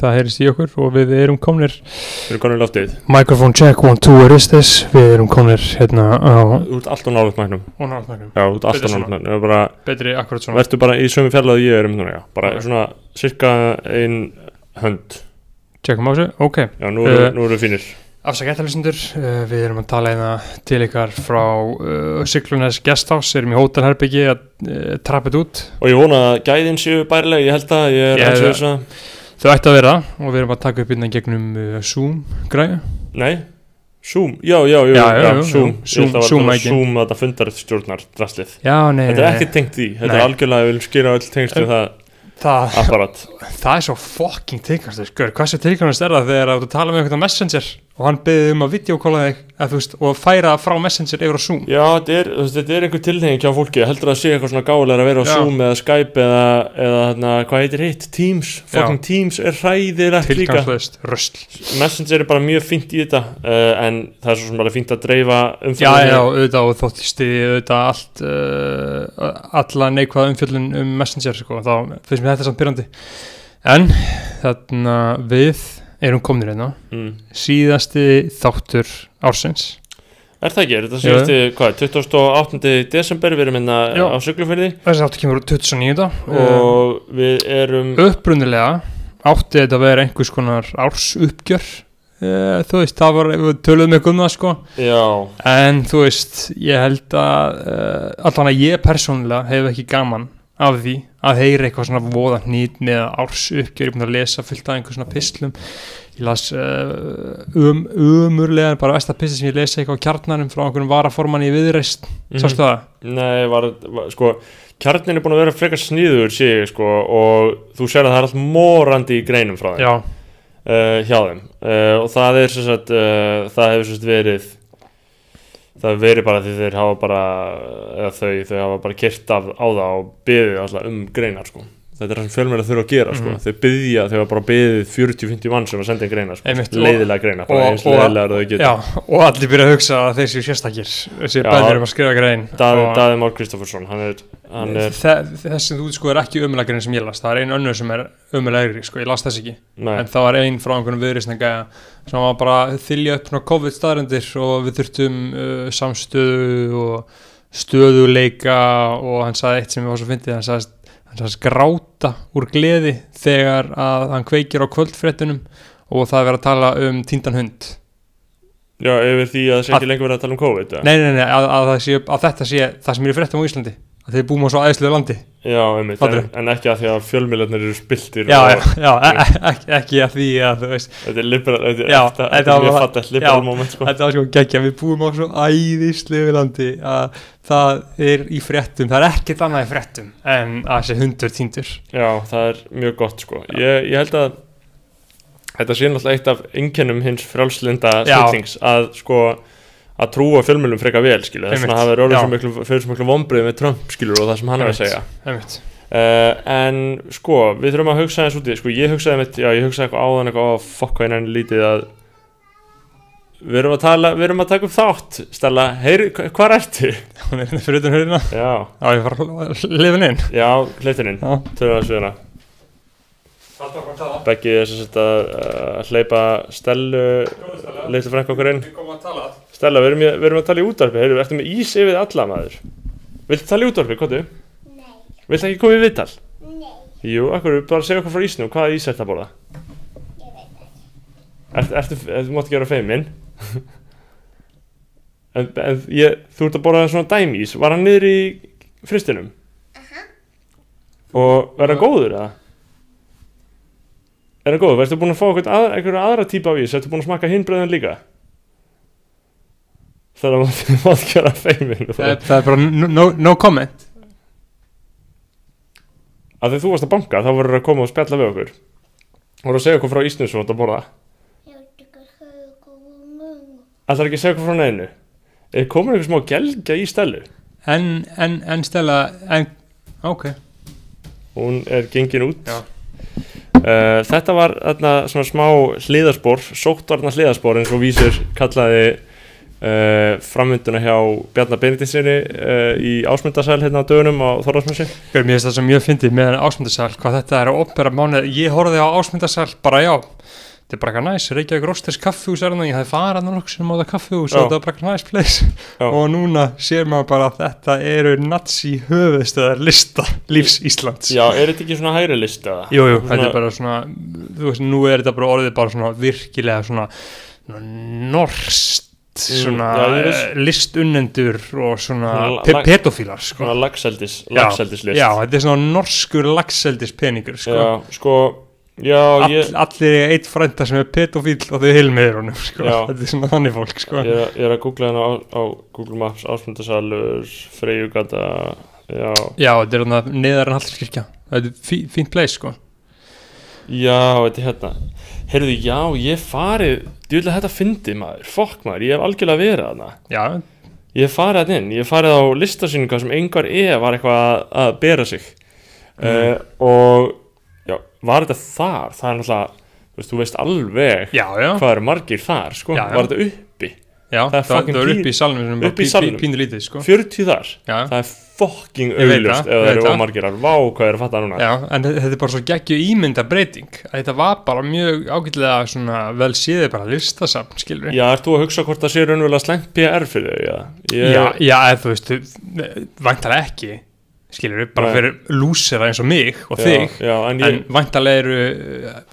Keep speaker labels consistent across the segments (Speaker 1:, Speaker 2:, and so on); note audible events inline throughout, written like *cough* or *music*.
Speaker 1: það heyrist í okkur og við erum komnir.
Speaker 2: Við erum konur loftið.
Speaker 1: Microphone check, one, two, where is this? Við erum komnir hérna á
Speaker 2: Þú ert alltaf nálega mæknum
Speaker 1: og náttúrulega
Speaker 2: Já, þú ert alltaf nálega mæknum bara,
Speaker 1: betri akkurat svona.
Speaker 2: Vertu bara í sömu fjarlæðu ég er um núna, já. Bara
Speaker 1: Ok.
Speaker 2: svona cirka ein hönd.
Speaker 1: Checkum á þessu, ok.
Speaker 2: Já, nú eru
Speaker 1: Eh,
Speaker 2: nú eru fínir.
Speaker 1: Afsaka eftirlýsendur, uh, við erum að tala einna til ykkar frá uh, Siglunes Gesthouse, erum í hótelherbyggi að uh, trappið út.
Speaker 2: Og ég vona að gæðin séu bærileg, ég held að Ég er
Speaker 1: Þau ætti að vera og við erum að taka upp innan gegnum uh, Zoom græðu
Speaker 2: Nei, Zoom, já, já, já,
Speaker 1: Já, já, já,
Speaker 2: Zoom.
Speaker 1: Zoom- Zoom.
Speaker 2: Zoom að það fundar stjórnar drastlið
Speaker 1: Já, nei,
Speaker 2: Þetta er
Speaker 1: nei,
Speaker 2: ekki tengt því, þetta
Speaker 1: Nei.
Speaker 2: er algjörlega Við viljum skýra öll tengst við það
Speaker 1: það,
Speaker 2: apparat. *laughs*
Speaker 1: Það er svo fucking tilkvæmst Skur, hversu tilkvæmst er það þegar þú tala með eitthvað messenger og hann beðið um að videokóla þig að, veist, og færa frá messenger yfir á Zoom.
Speaker 2: Já, þetta er, þetta er einhver tilhenging hjá fólki heldur að sé eitthvað svona gálega að vera á
Speaker 1: Já.
Speaker 2: Zoom eða Skype eða, eða hérna, hvað heitir hitt, Teams. Fucking Teams er hræðilegt líka. Messenger er bara mjög fínt í þetta uh, en það er svo sem bara fínt að dreifa
Speaker 1: Já,
Speaker 2: umfjöldinni.
Speaker 1: já, auðvitað og þótt ég stiði auðvitað allt uh, alla neikvæða umfjöllun um Messenger sko, þá finnst mér þetta samt pyrrandi en þarna við erum komnir hérna?
Speaker 2: Mm.
Speaker 1: síðasti þáttur ársins.
Speaker 2: Er það ekki, er þetta síðasti, hvað, 28. desember? Við erum hérna
Speaker 1: Já.
Speaker 2: á Siglufyrði
Speaker 1: þessi þáttur kemur úr 2009 og
Speaker 2: og við erum
Speaker 1: upprunnilega átti þetta að vera einhvers konar ársuppgjör. Uh, þú veist, það var, við töluðum eitthvað um það sko.
Speaker 2: Já,
Speaker 1: En þú veist, ég held að uh, allan að ég persónulega hef ekki gaman af því að heyra eitthvað svona voða hnýt með árs uppgjör, ég er búin að lesa fullt af einhver svona pislum ég las uh, um, umurlega bara vest að pisla sem ég lesa eitthvað á kjarnanum frá einhverjum varaformann í viðreist
Speaker 2: Mhm.
Speaker 1: sástu það?
Speaker 2: Nei, var, var, sko, kjarnin er búin að vera frekar sniður, sé ég, sko, og þú sér að það er allt morandi í greinum frá þeim, uh, hjá þeim, uh, og það er sem sagt, uh, það hefur verið, það verið bara því þeir hafa bara, eða þau, þau hafa bara kyrt af á það og byðið alltaf um greinar, sko. Þetta er það sem fjölmjöla þurfa að gera, sko.
Speaker 1: Mhm.
Speaker 2: Þau byðja, þau hafa bara byðið 40-50 mann sem að senda inn greinar, sko. Leiðilega greinar, bara
Speaker 1: og- og-
Speaker 2: og
Speaker 1: já, og allir byrja að hugsa að þeir séu sérstakir þessi bæðir um að skrifa grein
Speaker 2: Daði, Már Kristoffersson, er, er,
Speaker 1: Þess sem þú sko er ekki umlægurinn sem ég las Það er ein önnur sem er umlægri sko, ég las þess ekki
Speaker 2: nei,
Speaker 1: En það var ein frá einhvern viðrisna gæja sem var bara þylja upp COVID staðrendir og við þurftum uh, samstöðu og stöðuleika og hann sagði eitt sem ég var svo fyndið hann sagði, sagði gráta úr gleði þegar að hann kveikir á kvöldfréttunum og það er verið að tala um tíndan hund
Speaker 2: já, yfir því að það sé ekki lengur verið að tala um COVID?
Speaker 1: Nei, nei, nei, að, að, sé, að þetta sé það sem er fréttum á Íslandi þið búum á svo æðslu landi
Speaker 2: Já, einmitt, en, en ekki að því að fjölmiðlarnir eru spiltir
Speaker 1: Já,
Speaker 2: og
Speaker 1: já, já, e ekki, ekki að því að
Speaker 2: þetta er liberal, þetta er er mjög fattast liberal moment, sko.
Speaker 1: Þetta var sko geggja, við búum á svo æðislu landi að það er í fréttum, það er ekkert annað í fréttum en að þessi hundur týndur
Speaker 2: Já, það er mjög gott, sko. Ég, ég held að þetta sé náttúrulega eitt af einkennum hins frjálslinda
Speaker 1: Já.
Speaker 2: snillings að, sko, að trúa fjölmiðlum frekar vel, skilu. Þess vegna hafa verið orðið miklu, fyrir svo miklu vombrið með Trump, skilu, og það sem hann er að segja. Uh, en sko, við þurfum að hugsa eins út í sko, ég hugsaði mitt, já ég hugsaði eitthvað áðan eitthvað, ó, fokk hvað nefnir lítið að við erum að tala, við erum að taka upp þátt Stella, heyri, hva- hvar ertu?
Speaker 1: Hún er hérna fyrir utan hörðina
Speaker 2: Já,
Speaker 1: Já, ég fara að lifa inn.
Speaker 2: Já, hleytininn
Speaker 1: Já,
Speaker 2: Törum að sviðuna Beggi er sem sagt að, að hleypa Stellu, leysa frænk okkur inn
Speaker 1: Við
Speaker 2: Stella, við erum, við erum að tala í útvarpi, heyrðu, ertu með ís yfir alla maður Viltu tala í útvarpi, hvað du?
Speaker 3: Nei,
Speaker 2: Viltu ekki koma í viðtal?
Speaker 3: nei,
Speaker 2: Jú, akkur, bara segja okkur frá ísnum, hvaða ís er þetta að borða?
Speaker 3: ég veit það.
Speaker 2: Ertu, ertu, þú mátt ekki vera feiminn *laughs* en, en ég, þú ert að borða svona dæmís Var hann niður í fristinum? Og verða góður eða? Er hann góður? Verður búin að fá einhvern aðra, aðra típa af ís? Ertu búin að smakka hinn bröðin líka? Það er að þú mátt vera feiminn
Speaker 1: það, það er bara no, no, comment.
Speaker 2: Að þegar þú varst að banka þá voru að koma og spjalla við okkur. Voru að segja okkur frá ísnum sem þú ert að borða.
Speaker 3: Það er
Speaker 2: ekki að segja okkur frá neðinu Er komin einhver smá gelgja í stelu?
Speaker 1: En, en, en Stella en, Ok.
Speaker 2: Hún er gengin út.
Speaker 1: Já.
Speaker 2: uh, þetta var þarna svona smá hliðarspor sóttvarna hliðarspor eins og vísur kallaði uh, framvinduna hjá Bjarnar Benediktinsinni uh, í ásmyndasæl hérna á dögunum á Þorlarsmessi
Speaker 1: Mér finnst það sem mjög fyndið með ásmundasal hvað þetta er að opera mánuð ég horfði á ásmundasal bara já þetta er bara eitthvað næs, Reykjavík Rósters kaffihús er þannig, ég hafði farað nokkuð sem á það kaffihús
Speaker 2: Já.
Speaker 1: og þetta var bara eitthvað næs place
Speaker 2: Já.
Speaker 1: og núna sér maður bara að þetta eru nazi höfuðstöðar lista lífs Íslands
Speaker 2: Já, er þetta ekki svona hægri list eða?
Speaker 1: Jú, jú, þetta
Speaker 2: Svona-
Speaker 1: er bara svona svona
Speaker 2: já,
Speaker 1: eh, listunnendur og svona pedofílar sko.
Speaker 2: Svona lagseldis,
Speaker 1: Já,
Speaker 2: lagseldislist
Speaker 1: Já, þetta er svona norskur lagseldis peningur sko.
Speaker 2: Já, sko Já,
Speaker 1: All,
Speaker 2: ég,
Speaker 1: Allir er eitt frænda sem er pedofíl og þau heilmiður honum sko.
Speaker 2: Já.
Speaker 1: Þetta er svona þannig fólk sko.
Speaker 2: ég, ég er að googla hérna á, á Google Maps ásmundasalur, Freyjugata Já,
Speaker 1: Já, þetta er svona neðar en Hallskirkja Þetta er fí, fínt place sko.
Speaker 2: já, þetta er hérna Heyrðu, já, ég farið Djúlega þetta fyndi maður, fokk maður Ég hef algjörlega verið þarna.
Speaker 1: Já,
Speaker 2: Ég farið að inn, ég farið á listasýninga sem engar e var eitthvað að, að bera sig. Mm. og já, var þetta þar? Það er náttúrulega, þú veist, alveg
Speaker 1: já, já,
Speaker 2: hvað eru margir þar, sko. Var þetta uppi,
Speaker 1: já
Speaker 2: það
Speaker 1: það,
Speaker 2: fucking
Speaker 1: það er upp í bara
Speaker 2: upp í
Speaker 1: lítið sko.
Speaker 2: 40 þar.
Speaker 1: Já,
Speaker 2: það er
Speaker 1: veit
Speaker 2: auðlust ef það eru ómargirar, vá hvað er að fatta núna.
Speaker 1: Já, en þetta er bara svo geggju ímynda breyting þetta var bara mjög ágætlega svona vel séði bara listasafn skilur
Speaker 2: Já, ert þú að hugsa hvort það sé raunverulega slengt PR fyrir þau, já? Ég,
Speaker 1: já, þú veist væntalega ekki skilur bara
Speaker 2: Nei.
Speaker 1: fyrir lúsera eins og mig og
Speaker 2: já,
Speaker 1: þig
Speaker 2: Já, en
Speaker 1: en
Speaker 2: ég,
Speaker 1: væntalega eru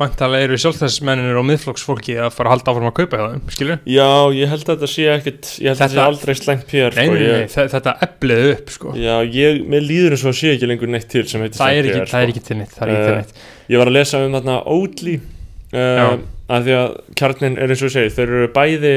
Speaker 1: væntalega eru sjálfstæðismennir og miðflokksfólki að fara að halda áfram að kaupa hjá þeim skilur
Speaker 2: já, ég held að þetta sé ekkit, ég held að þetta sé
Speaker 1: Þetta-
Speaker 2: aldrei slengt
Speaker 1: nei,
Speaker 2: sko,
Speaker 1: nei,
Speaker 2: ég,
Speaker 1: þetta efliði upp sko
Speaker 2: Já, ég, mér líður eins og að sé ekki lengur neitt til sem heitir slengt
Speaker 1: ekki,
Speaker 2: PR,
Speaker 1: það er
Speaker 2: sko.
Speaker 1: ekki til neitt það er ekki til
Speaker 2: Eh,
Speaker 1: neitt
Speaker 2: Ég var að lesa um þarna Oatly
Speaker 1: Já.
Speaker 2: Að því að kjarnin er eins og ég segi þeir eru bæði,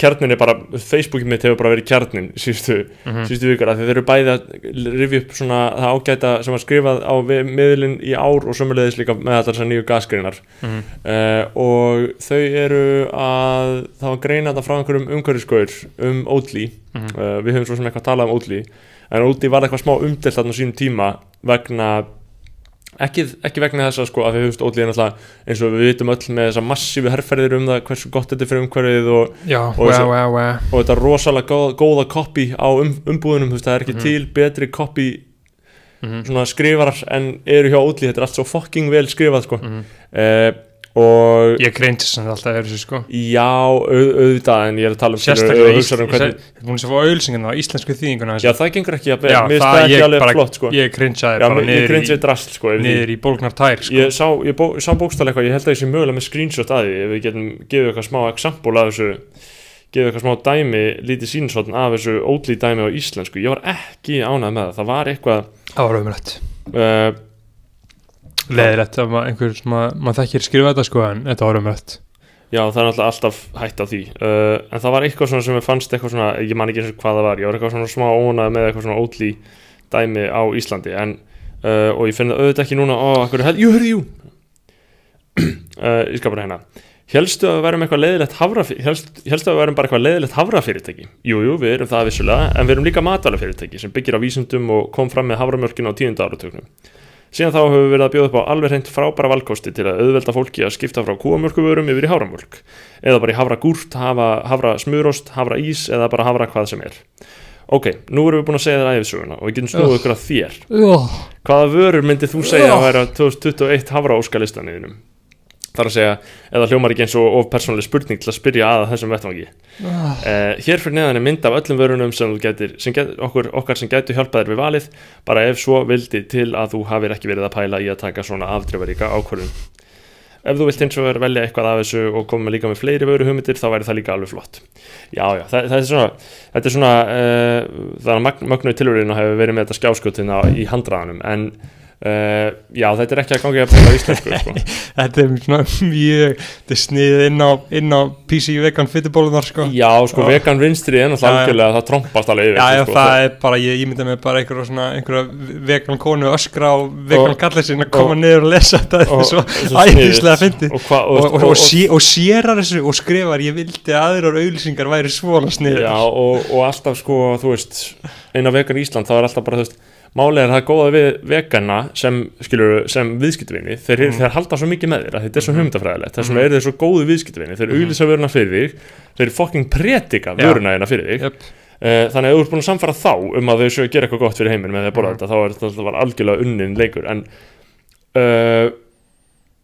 Speaker 2: kjarnin er bara Facebookið mitt hefur bara verið kjarnin síðustu,
Speaker 1: Mhm.
Speaker 2: síðustu vikar að þeir eru bæði að rifja upp svona það ágæta sem var skrifað á miðlinn í ár og sömulegðis líka með allar þessar nýju gasgreinar
Speaker 1: Mhm.
Speaker 2: uh, og þau eru að var greina þetta frá einhverjum umhverfiskaur um Oatly
Speaker 1: Mhm.
Speaker 2: uh, við höfum svo sem eitthvað að tala um Oatly en Oatly var eitthvað smá umdelt þarna á sínum tíma vegna ekki, ekki vegna þess að sko að höfum Oatly er náttúrulega eins og við vitum öll með þessa massífu herrferðir um það hversu gott þetta er fyrir umhverfið og, Og
Speaker 1: wow
Speaker 2: og þetta rosalega góð, góða copy á um, umbúðunum, það er ekki
Speaker 1: Mhm.
Speaker 2: til betri copy
Speaker 1: Mhm.
Speaker 2: svona skrifarar en eru hjá Oatly, þetta er allt svo fucking vel skrifað sko
Speaker 1: Mhm.
Speaker 2: uh, og
Speaker 1: ég greintist sem alltaf er þessu sko.
Speaker 2: Já, au, auðvitað en ég er að tala um
Speaker 1: sérstaklega
Speaker 2: ef þú hugsar um hvernig,
Speaker 1: búin að fá auðlýsingina á íslensku þýðinguna
Speaker 2: já það gengur ekki
Speaker 1: Já,
Speaker 2: mér finnst
Speaker 1: það
Speaker 2: það ekki
Speaker 1: ég
Speaker 2: alveg flott sko.
Speaker 1: ég cringeaði
Speaker 2: já,
Speaker 1: bara
Speaker 2: mér- ég
Speaker 1: niður
Speaker 2: grinsi
Speaker 1: í,
Speaker 2: drast sko yfir því.
Speaker 1: niður í bólgnar tær sko.
Speaker 2: ég sá, ég bó, sá bókstæl eitthvað, ég held að ég sé mögulega með screenshot að því ef við getum gefið eitthvað smá example af þessu gefið eitthvað smá dæmi, lítið sínshotn af þessu Oatly dæmi á íslensku. Ég var ekki ánægð með það, það var eitthvað
Speaker 1: það var umrætt
Speaker 2: uh,
Speaker 1: leðilegt að ma- einhver maður þekkir skrifa þetta sko en þetta var umrætt
Speaker 2: já, það er alltaf hætt á því. Uh, en það var eitthvað svona sem ég fannst eitthvað svona, ég man ekki eins og hvað það var ég var eitthvað svona smá ónægð með eitthvað svona Oatly dæmi á Íslandi en, uh, og ég finn það auðvitað ekki núna akkur held, jú, hörðu, jú. *clears throat* Uh, ég skal bara hérna. Helstu að við verum eitthvað leiðilegt hafrafyrirtæki Helstu, helstu að við verum bara eitthvað leiðilegt hafrafyrirtæki? Jú, jú, við erum það vissulega En við erum líka matvælafyrirtæki sem byggir á vísundum og kom fram með haframjörkin á tíunda áratögnum Síðan þá hefur við verið að bjóða upp á alveg hreint frábæra valkosti til að auðvelda fólki að skipta frá kúamjörkuvörum yfir í haframjörk eða bara í havragúrt, hafa, havra smurost, havra ís eða bara havra hvað sem er. Ok, nú erum við búin að segja þér æfisöguna og við getum snúið ykkur að þér. Hvaða vörur myndið þú segja að vera 2021 havra óskalistanniðinum? Þar að segja, eða hljómar ekki eins og of persónuleg spurning til að spyrja að þessum vettvangi.
Speaker 1: Ah.
Speaker 2: uh, hér fyrir neðan er mynd af öllum vörunum sem getur, sem get, okkur, okkar sem getur hjálpað þér við valið, bara ef svo vildi til að þú hafir ekki verið að pæla í að taka svona afdrifaríka ákvörðun. Ef þú vilt eins og velja eitthvað af þessu og koma líka með fleiri vöru hugmyndir þá væri það líka alveg flott. Já, já, það, það er svona þetta er svona, uh, það er að mögnu tilvörinu að hefur verið með þetta skjáskotina í handraðanum. En Uh, já, þetta er ekki að gangi að pæla á íslensku sko. *laughs*
Speaker 1: Þetta er svona mjög Þetta er sniðið inn á, inn á PC vegan fytubólunar sko.
Speaker 2: Já, sko,
Speaker 1: Já.
Speaker 2: vegan vinstri er náttúrulega algjörlega, það trompast alveg yfir
Speaker 1: Já, já,
Speaker 2: sko,
Speaker 1: það er bara, ég ímynda mig bara einhverja svona, einhverja vegan konu öskra á vegan
Speaker 2: Og-
Speaker 1: kallið sinna koma
Speaker 2: og-
Speaker 1: niður og lesa þetta. þetta
Speaker 2: og-
Speaker 1: er svo æðislega fyndið.
Speaker 2: og,
Speaker 1: og, og, og, og sérar þessu og skrifar ég vildi að aðrar auðlýsingar væri svona sniður
Speaker 2: Já, og, og alltaf sko, þú veist eina vegan Ísland, þá er alltaf bara, þú veist Málið er það góða við vegana sem, sem viðskiptvinni þeir,
Speaker 1: Mhm.
Speaker 2: þeir halda svo mikið með þér að þetta er svo
Speaker 1: Mhm.
Speaker 2: hugmyndafræðilegt þess vegna
Speaker 1: Mhm.
Speaker 2: eru þeir svo góðu viðskiptvinni þeir
Speaker 1: Mhm.
Speaker 2: auglýsa vöruna fyrir þig þeir fucking predika
Speaker 1: Já.
Speaker 2: vöruna hérna fyrir þig
Speaker 1: Jöp.
Speaker 2: uh, þannig að þú ert búin að samfara þá um að þau séu að gera eitthvað gott fyrir heiminn með því að borða
Speaker 1: Mhm.
Speaker 2: þetta þá er þetta algjörlega unnin leikur en uh,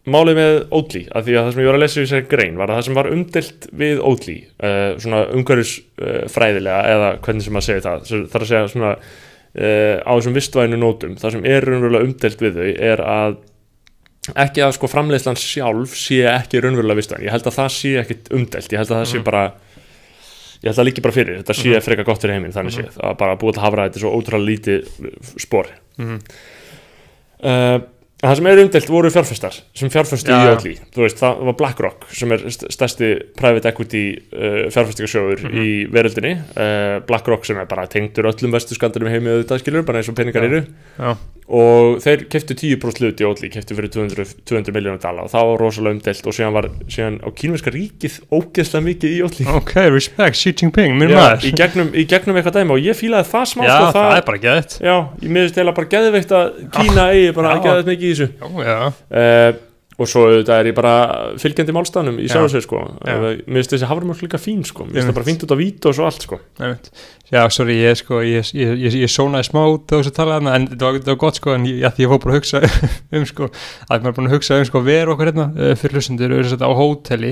Speaker 2: málið með Oatly að því að það sem ég var að lesa í þessari grein var að það sem var umdelt við Oatly uh, svona umhverfis uh, fræðilega eða hvernig sem maður segir það er að segja svona á þessum vistvænu nótum það sem er raunverulega umdelt við þau er að ekki að sko framleiðslan sjálf sé ekki raunverulega vistvæn ég held að það sé ekkit umdelt ég held að það sé
Speaker 1: Mhm.
Speaker 2: bara ég held að það líki bara fyrir þetta sé
Speaker 1: Mhm.
Speaker 2: frekar gott fyrir heiminn þannig
Speaker 1: Mhm.
Speaker 2: séð að bara búið til að hafa þetta svo ótrúlega lítið spór
Speaker 1: Mhm.
Speaker 2: uh, það sem er umdelt voru fjárfestar sem fjárfestu
Speaker 1: Já,
Speaker 2: í. Oatly þú veist, það var BlackRock sem er st- stærsti private equity uh, fjárfestingasjóður
Speaker 1: Mhm.
Speaker 2: í veröldinni uh, BlackRock sem er bara tengdur öllum vestu skandalum í heimi auðvitað skilur, bara eins og peningar eru. Og þeir keftu 10% hlut í Oatly keftu fyrir 200, 200 miljónum dala og það var rosalega umdelt og síðan var síðan á kínverska ríkið ógeðslega mikið í Oatly.
Speaker 1: Ok, respect, Xi Jinping, minn maður.
Speaker 2: í, gegnum, í gegnum eitthvað dæmi og ég fílaði það smá
Speaker 1: já,
Speaker 2: sko,
Speaker 1: það, er bara geðið
Speaker 2: Já, ég miðist eða bara geðveikt að Kína eigi bara
Speaker 1: Já.
Speaker 2: geðveikt mikið í þessu.
Speaker 1: Já, já,
Speaker 2: uh, og svo auðvitað er ég bara fylgjandi málstæðanum í
Speaker 1: Já.
Speaker 2: sjálf sér sko
Speaker 1: Já.
Speaker 2: mér finnst þessi haframjölk líka fín sko mér finnst það bara fínt út á vít og svo allt sko
Speaker 1: já, sorry, ég sko ég, ég, ég, ég sónaði smá út á þessu tala þarna, en þetta var, var gott sko en að því ég fór bara að hugsa *laughs* um sko að maður er búin að hugsa um sko veru okkur hérna uh, fyrir hlustendur, þetta á hóteli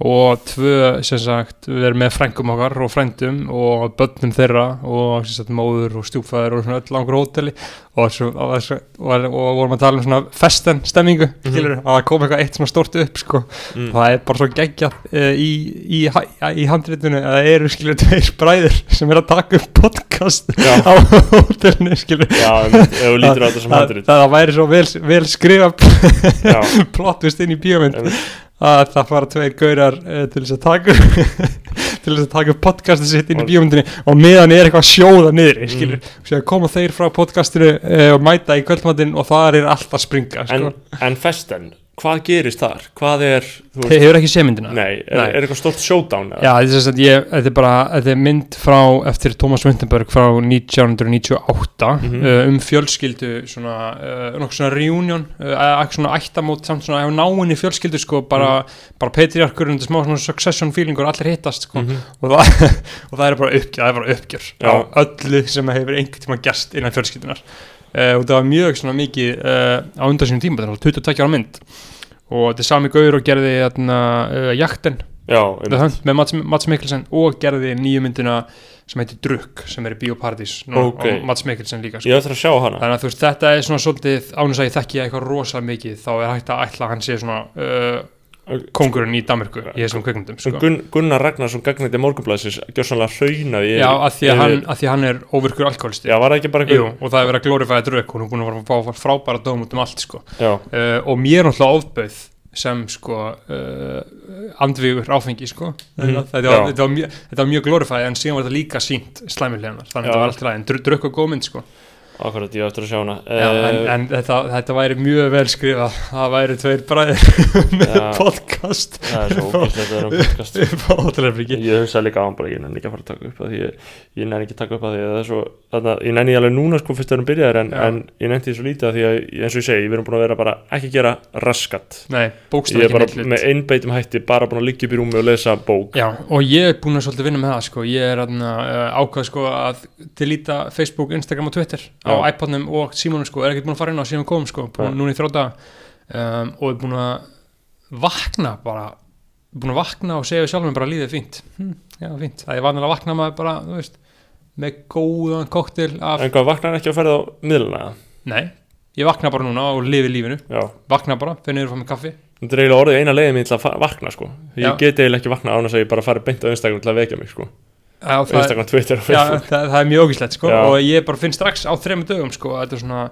Speaker 1: og tvö sem sagt við erum með frængum okkar og frændum og börnum þeirra og sem sagt móður og stjúfæður og svona öll langur hóteli og, svo, og, og, og, og vorum að tala um svona festen stemmingu,
Speaker 2: Mhm.
Speaker 1: skilur að það kom eitthvað eitt svona stort upp sko
Speaker 2: mm.
Speaker 1: það er bara svo geggjað uh, í, í, í handritunum að það eru skilur tveir bræður sem er að taka upp podcast
Speaker 2: Já.
Speaker 1: á hótelinu skilur
Speaker 2: Já, sem
Speaker 1: það, það, það væri svo vel, vel skrifa *laughs* plotvist inn í
Speaker 2: einmitt.
Speaker 1: að það fara tveir gaurar uh, til þess að taka *laughs* til þess að taka podcastið sitt inn í bíómyndinni og meðan er eitthvað að sjóða niður
Speaker 2: Mm.
Speaker 1: koma þeir frá podcastinu uh, og mæta í kvöldmattin og það er allt að springa
Speaker 2: en,
Speaker 1: sko.
Speaker 2: en festen, hvað gerist þar? Hvað er,
Speaker 1: Þið hefur ekki séð myndina?
Speaker 2: nei, er,
Speaker 1: Nei.
Speaker 2: er eitthvað stort showdown? eða?
Speaker 1: Já, þetta er, er bara þetta er mynd frá, eftir Thomas Vinterberg frá 1998
Speaker 2: Mhm.
Speaker 1: uh, um fjölskyldu svona, uh, nokkuð svona reunion uh, svona ættamót samt svona ef náinni fjölskyldu sko, bara, bara patriarkur og smá svona succession feelingur, allir hittast sko,
Speaker 2: Mhm.
Speaker 1: og, það, *laughs* og það er bara uppgjör, það er bara uppgjör á öllu sem hefur einhvern tíma gerst innan fjölskyldunar og það var mjög svona mikið uh, á undan sínum tíma, þetta var 22 ára mynd og þetta er sami gaur og gerði uh, jakten með Mats, Mats Mikkelsen og gerði nýju myndina sem heitir Drukk sem er í Bíóparadís
Speaker 2: Ok.
Speaker 1: og Mats Mikkelsen líka sko. þannig að þú veist þetta er svona svolítið ánum að ég þekki eitthvað rosa mikið þá er hægt að ætla að hann sé svona uh, kongurinn í Danmarku í þessum kveikmyndum sko.
Speaker 2: Gunn, Gunnar Ragnarsson gagnandi morgunblæsis gjör sannlega hraunaði
Speaker 1: Já, að því að, hann, að því hann er óvirkur alkoholisti
Speaker 2: Já, var það ekki bara
Speaker 1: Jú,
Speaker 2: eitthvað
Speaker 1: og það er verið að glorifæða drukk og hún er búin að fá frábæra dóm út um allt sko. Uh, og mér er náttúrulega ofbauð sem sko uh, andvígur áfengi sko.
Speaker 2: Mhm.
Speaker 1: þetta, var, þetta, var mjög, þetta var mjög glorifæð en síðan var þetta líka sínt slæmileganar þannig að þetta var allt í lagi. En drukk og góð mynd sko
Speaker 2: akkurat, ég eftir að sjá hana.
Speaker 1: Já, en,
Speaker 2: Eh,
Speaker 1: en þetta, þetta væri mjög vel skrifað. Það væri tveir bræðir *laughs* með
Speaker 2: Já.
Speaker 1: podcast.
Speaker 2: Það er svo ógæslega að vera um podcast.
Speaker 1: Upp á hótelherbyggi
Speaker 2: Ég hugsaði líka á hann bara, ég nenni ekki að fara að taka upp að því ég, ég nenni ekki að taka upp að því. Að það er svo þannig að ég nenni alveg núna sko fyrst að erum byrjaðir en,
Speaker 1: Já.
Speaker 2: en ég nenni því svo lítið að því að eins og ég segi, við erum búin að vera bara ekki gera raskat.
Speaker 1: Nei,
Speaker 2: Ég
Speaker 1: bókstaf
Speaker 2: er bara
Speaker 1: ekki neitt
Speaker 2: með einbeitum hætti bara búin að liggja upp í rúmi og lesa bók.
Speaker 1: Já, og ég er búin að svolítið vinna með það sko. ég er uh, ákvað sko, að delita Facebook, Instagram og Twitter á iPodnum og símanum sko, er ekkert búin að fara inn á síðan komum sko, búin, núna í þrjóta um, og er búin að vakna bara, búin að vakna og segja sjálfum bara líðið fínt. Hm, já, fínt, það er vanlega að vakna maður bara, þú veist með góðan koktel af,
Speaker 2: En hvað, vaknar ekki að ferða á miðluna?
Speaker 1: nei. Ég vakna bara núna og lifi lífinu.
Speaker 2: Já,
Speaker 1: vakna bara, fyrir niður og fá mig kaffi.
Speaker 2: Þetta er eiginlega orðið eina leiðin mín til að vakna sko. Ég
Speaker 1: Já.
Speaker 2: get eiginlega ekki vakna án þess að ég bara fari beint á Instagram til að vekja mig sko
Speaker 1: Já, það,
Speaker 2: Instagram, Twitter og
Speaker 1: Já, það, það er mjög ógíslegt sko. Og ég bara finn strax á þremur dögum sko að þetta er svona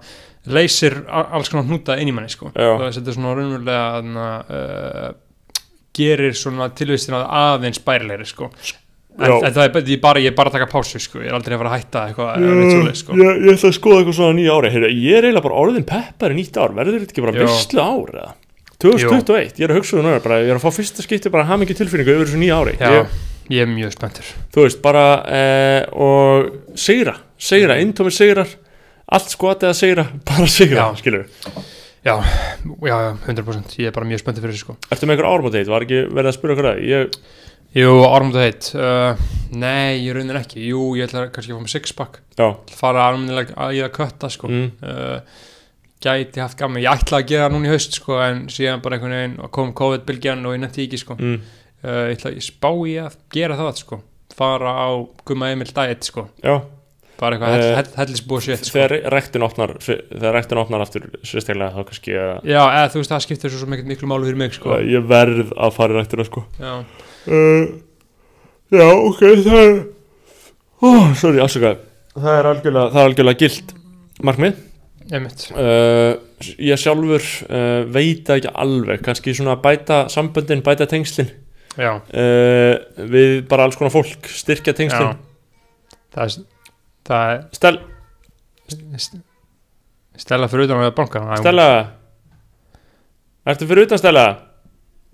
Speaker 1: leysir alls konar hnúta inn í manni sko. Þetta er svona raunverulega uh, gerir svona tilvistin að aðeins bærilegri sko. En, en það er bara, ég, bara, ég er bara að taka pásu sko. Ég er aldrei að fara að hætta eitthvað svoleiðis, sko.
Speaker 2: ég, ég ætla að skoða eitthvað svona nýja ári. Heyrðu, Ég er eiginlega bara orðin peppar í nýtt ár. Verður þetta ekki bara visslu ár eða? 2021, ég er að hugsa um núna bara, Ég er að fá fyrsta skipti bara hamingi tilfinningu yfir þessu nýja ári. Ég,
Speaker 1: ég er mjög spenntur.
Speaker 2: Þú veist, bara eh, og sigra, sigra,
Speaker 1: Mm.
Speaker 2: intómið sigrar allt skotið að sigra, *laughs* bara sigra,
Speaker 1: Já.
Speaker 2: skilur
Speaker 1: já, já, já, 100% ég er bara mjög spenntið fyrir þessu sko.
Speaker 2: Ertu með einhver ármótið, var ekki verið að spura okkur að ég,
Speaker 1: Jú, Ármútu heit uh, Nei, ég raunir ekki. Jú, ég ætla kannski að fá mig sixpack fara almennilega að ég að kötta sko.
Speaker 2: Mm,
Speaker 1: uh, gæti haft gaman. Ég ætla að gera það núna í haust sko en síðan bara einhvern veginn og kom COVID-bylgjan og ég nefndi ekki sko.
Speaker 2: Mm,
Speaker 1: uh, ég ég spá í að gera það sko. Fara á Gumma Emil diet sko.
Speaker 2: Já.
Speaker 1: Bara eitthvað hell, hell, hellisbúið sétt sko.
Speaker 2: Þegar rektin opnar, þegar rektin opnar aftur sérstaklega þá kannski að
Speaker 1: já, eða þú veist það skiptir svo, mikið miklu málu fyrir mig sko.
Speaker 2: Að ég verð að fara í rektina sko.
Speaker 1: Já,
Speaker 2: uh, Já, ok, það er oh, Sorry, afsakaði Það er algjörlega, það er algjörlega gilt markmið. Uh, Ég sjálfur uh, veit ekki alveg. Kannski svona bæta samböndin, bæta tengslin.
Speaker 1: já,
Speaker 2: uh, við bara alls konar fólk, styrkja tengslin.
Speaker 1: Já. Það er það er
Speaker 2: Stel,
Speaker 1: st- Stella fyrir utan að banka
Speaker 2: Stella! Ertu fyrir utan Stella?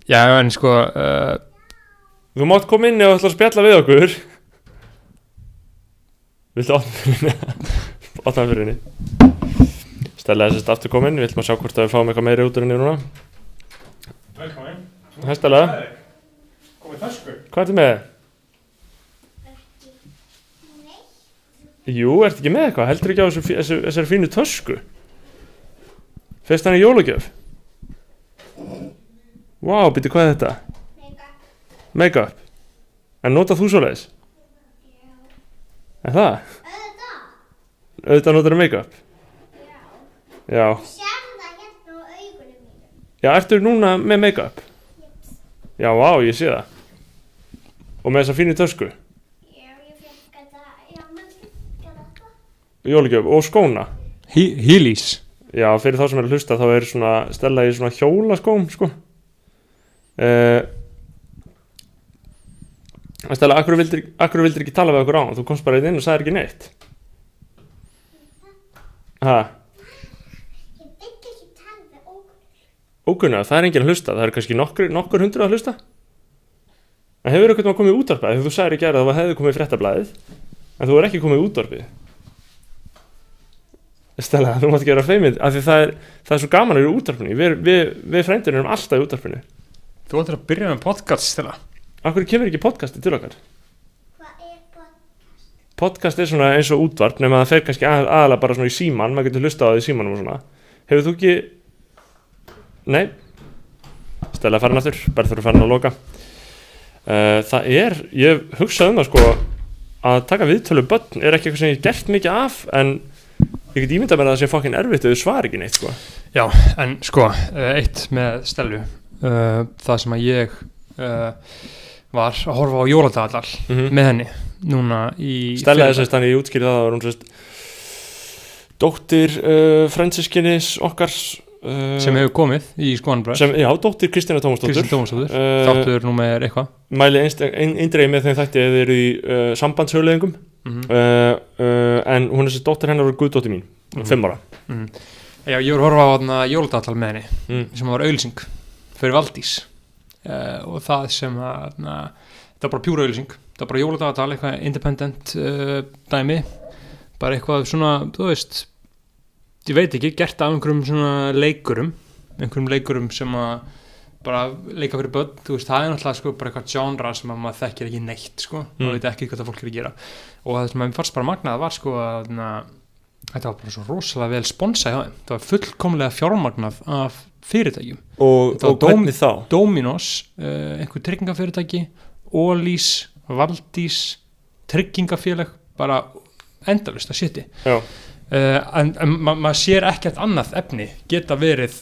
Speaker 1: já, en sko uh,
Speaker 2: Þú mátt koma inn og ætla að spjalla við okkur. Viltu *laughs* opna fyrir henni? Stella er sérst aftur komin. Við ætlum að sjá hvort að við fáum eitthvað meiri út úr henni núna.
Speaker 1: Velkomin.
Speaker 2: Hæ Stella,
Speaker 1: komið þösku
Speaker 2: hvað ertu með? Jú, ertu ekki með eitthvað? Heldur ekki á þessu, þessu, þessari fínu tösku? Fyrst hann í jólagjöf? Vá, wow, býttu hvað er þetta? Make-up En notað þú svoleiðis? Er það? Auðvitað notar make-up? Já
Speaker 3: Sérðu það hérna á augunum mínum?
Speaker 2: Já, ertu núna með make-up? Já, vá, ég sé það Og með þessa fínu tösku?
Speaker 3: Já, ég fekk þetta, já, maður fekk þetta.
Speaker 2: Jólagjöf og skóna?
Speaker 1: Heelys
Speaker 2: Já, fyrir þá sem er að hlusta þá er svona stella í svona hjólaskóm sko. Uh, Stella, akkur vildir, akkur vildir ekki tala við okkur á? Þú komst bara inn og sagðir ekki neitt. Ha,
Speaker 3: Ég vil ekki tala við ókunn.
Speaker 2: ókunna, það er enginn að hlusta Það er kannski nokkur, nokkur hundru að hlusta En hefur eitthvað komið í útvarpið? Þegar þú sagðir ekki að það hefði komið í fréttablaðið En þú er ekki komið útvarpið. Stella, þú mátt vera feimið af því það er, það er svo gaman að vera útvarpinu. Við, við, við frændir erum alltaf í útvarpinu.
Speaker 1: Þú ættir að byrja með podcast Stella.
Speaker 2: Akkur kemur ekki podcasti til okkar?
Speaker 3: Hvað er bara?
Speaker 2: Podcast er svona eins og útvarp nema það fer kannski að, aðalega bara svona í síman maður getur hlusta á það í símanum og svona. Hefur þú ekki Nei. Stella uh, Það er ég hugsaði um það sko að taka viðtölu börn er ekki eitthvað sem ég hef gert mikið af en ég get ímyndað mér að það sé fokkin erfitt ef þú svar ekki neitt sko
Speaker 1: Já, en sko, uh, eitt með Stellu uh, Það sem að ég uh, var að horfa á jóladagall
Speaker 2: mm
Speaker 1: með henni núna í
Speaker 2: Stella er
Speaker 1: fyrradag.
Speaker 2: sérst hann í útskýrið það var hún sérst dóttir uh, fransiskinnis okkar uh,
Speaker 1: sem hefur komið í skoðanbræð
Speaker 2: sem, já, dóttir Kristina
Speaker 1: Tómasdóttur.
Speaker 2: Uh,
Speaker 1: Þáttur númer eitthvað.
Speaker 2: Mæli eindreið með þeim þætti eða eru í uh, sambandshjóðleðingum
Speaker 1: mm
Speaker 2: uh, uh, en hún er þessi dóttir hennar og guðdóttir mín,
Speaker 1: Mhm.
Speaker 2: fimm ára.
Speaker 1: Já, ég voru að horfa á þarna jóladagall með henni
Speaker 2: mm.
Speaker 1: sem var auðlýsing fyrir Valdís. Og það sem að það var bara pjúra auðlýsing það var bara jóladagatal, eitthvað independent dæmi, bara eitthvað svona, þú veist ég veit ekki, gert af einhverjum svona leikurum, einhverjum leikurum sem að bara leika fyrir börn, þú veist, það er náttúrulega sko bara eitthvað genre sem að maður þekkir ekki neitt sko,
Speaker 2: Mm.
Speaker 1: maður veit ekki hvað það fólk er að gera og það sem að mér fannst bara magnað var sko að na, þetta var bara svo rosalega vel sponsað hjá þeim, það var fullkomlega fjármagnað af fyrirtækjum
Speaker 2: og, og hvernig þá?
Speaker 1: Dominos, uh, einhver tryggingafyrirtæki Ólís, Valdís tryggingafélag bara endalust að sitti
Speaker 2: Já.
Speaker 1: Uh, en, en ma maður sér ekkert annað efni geta verið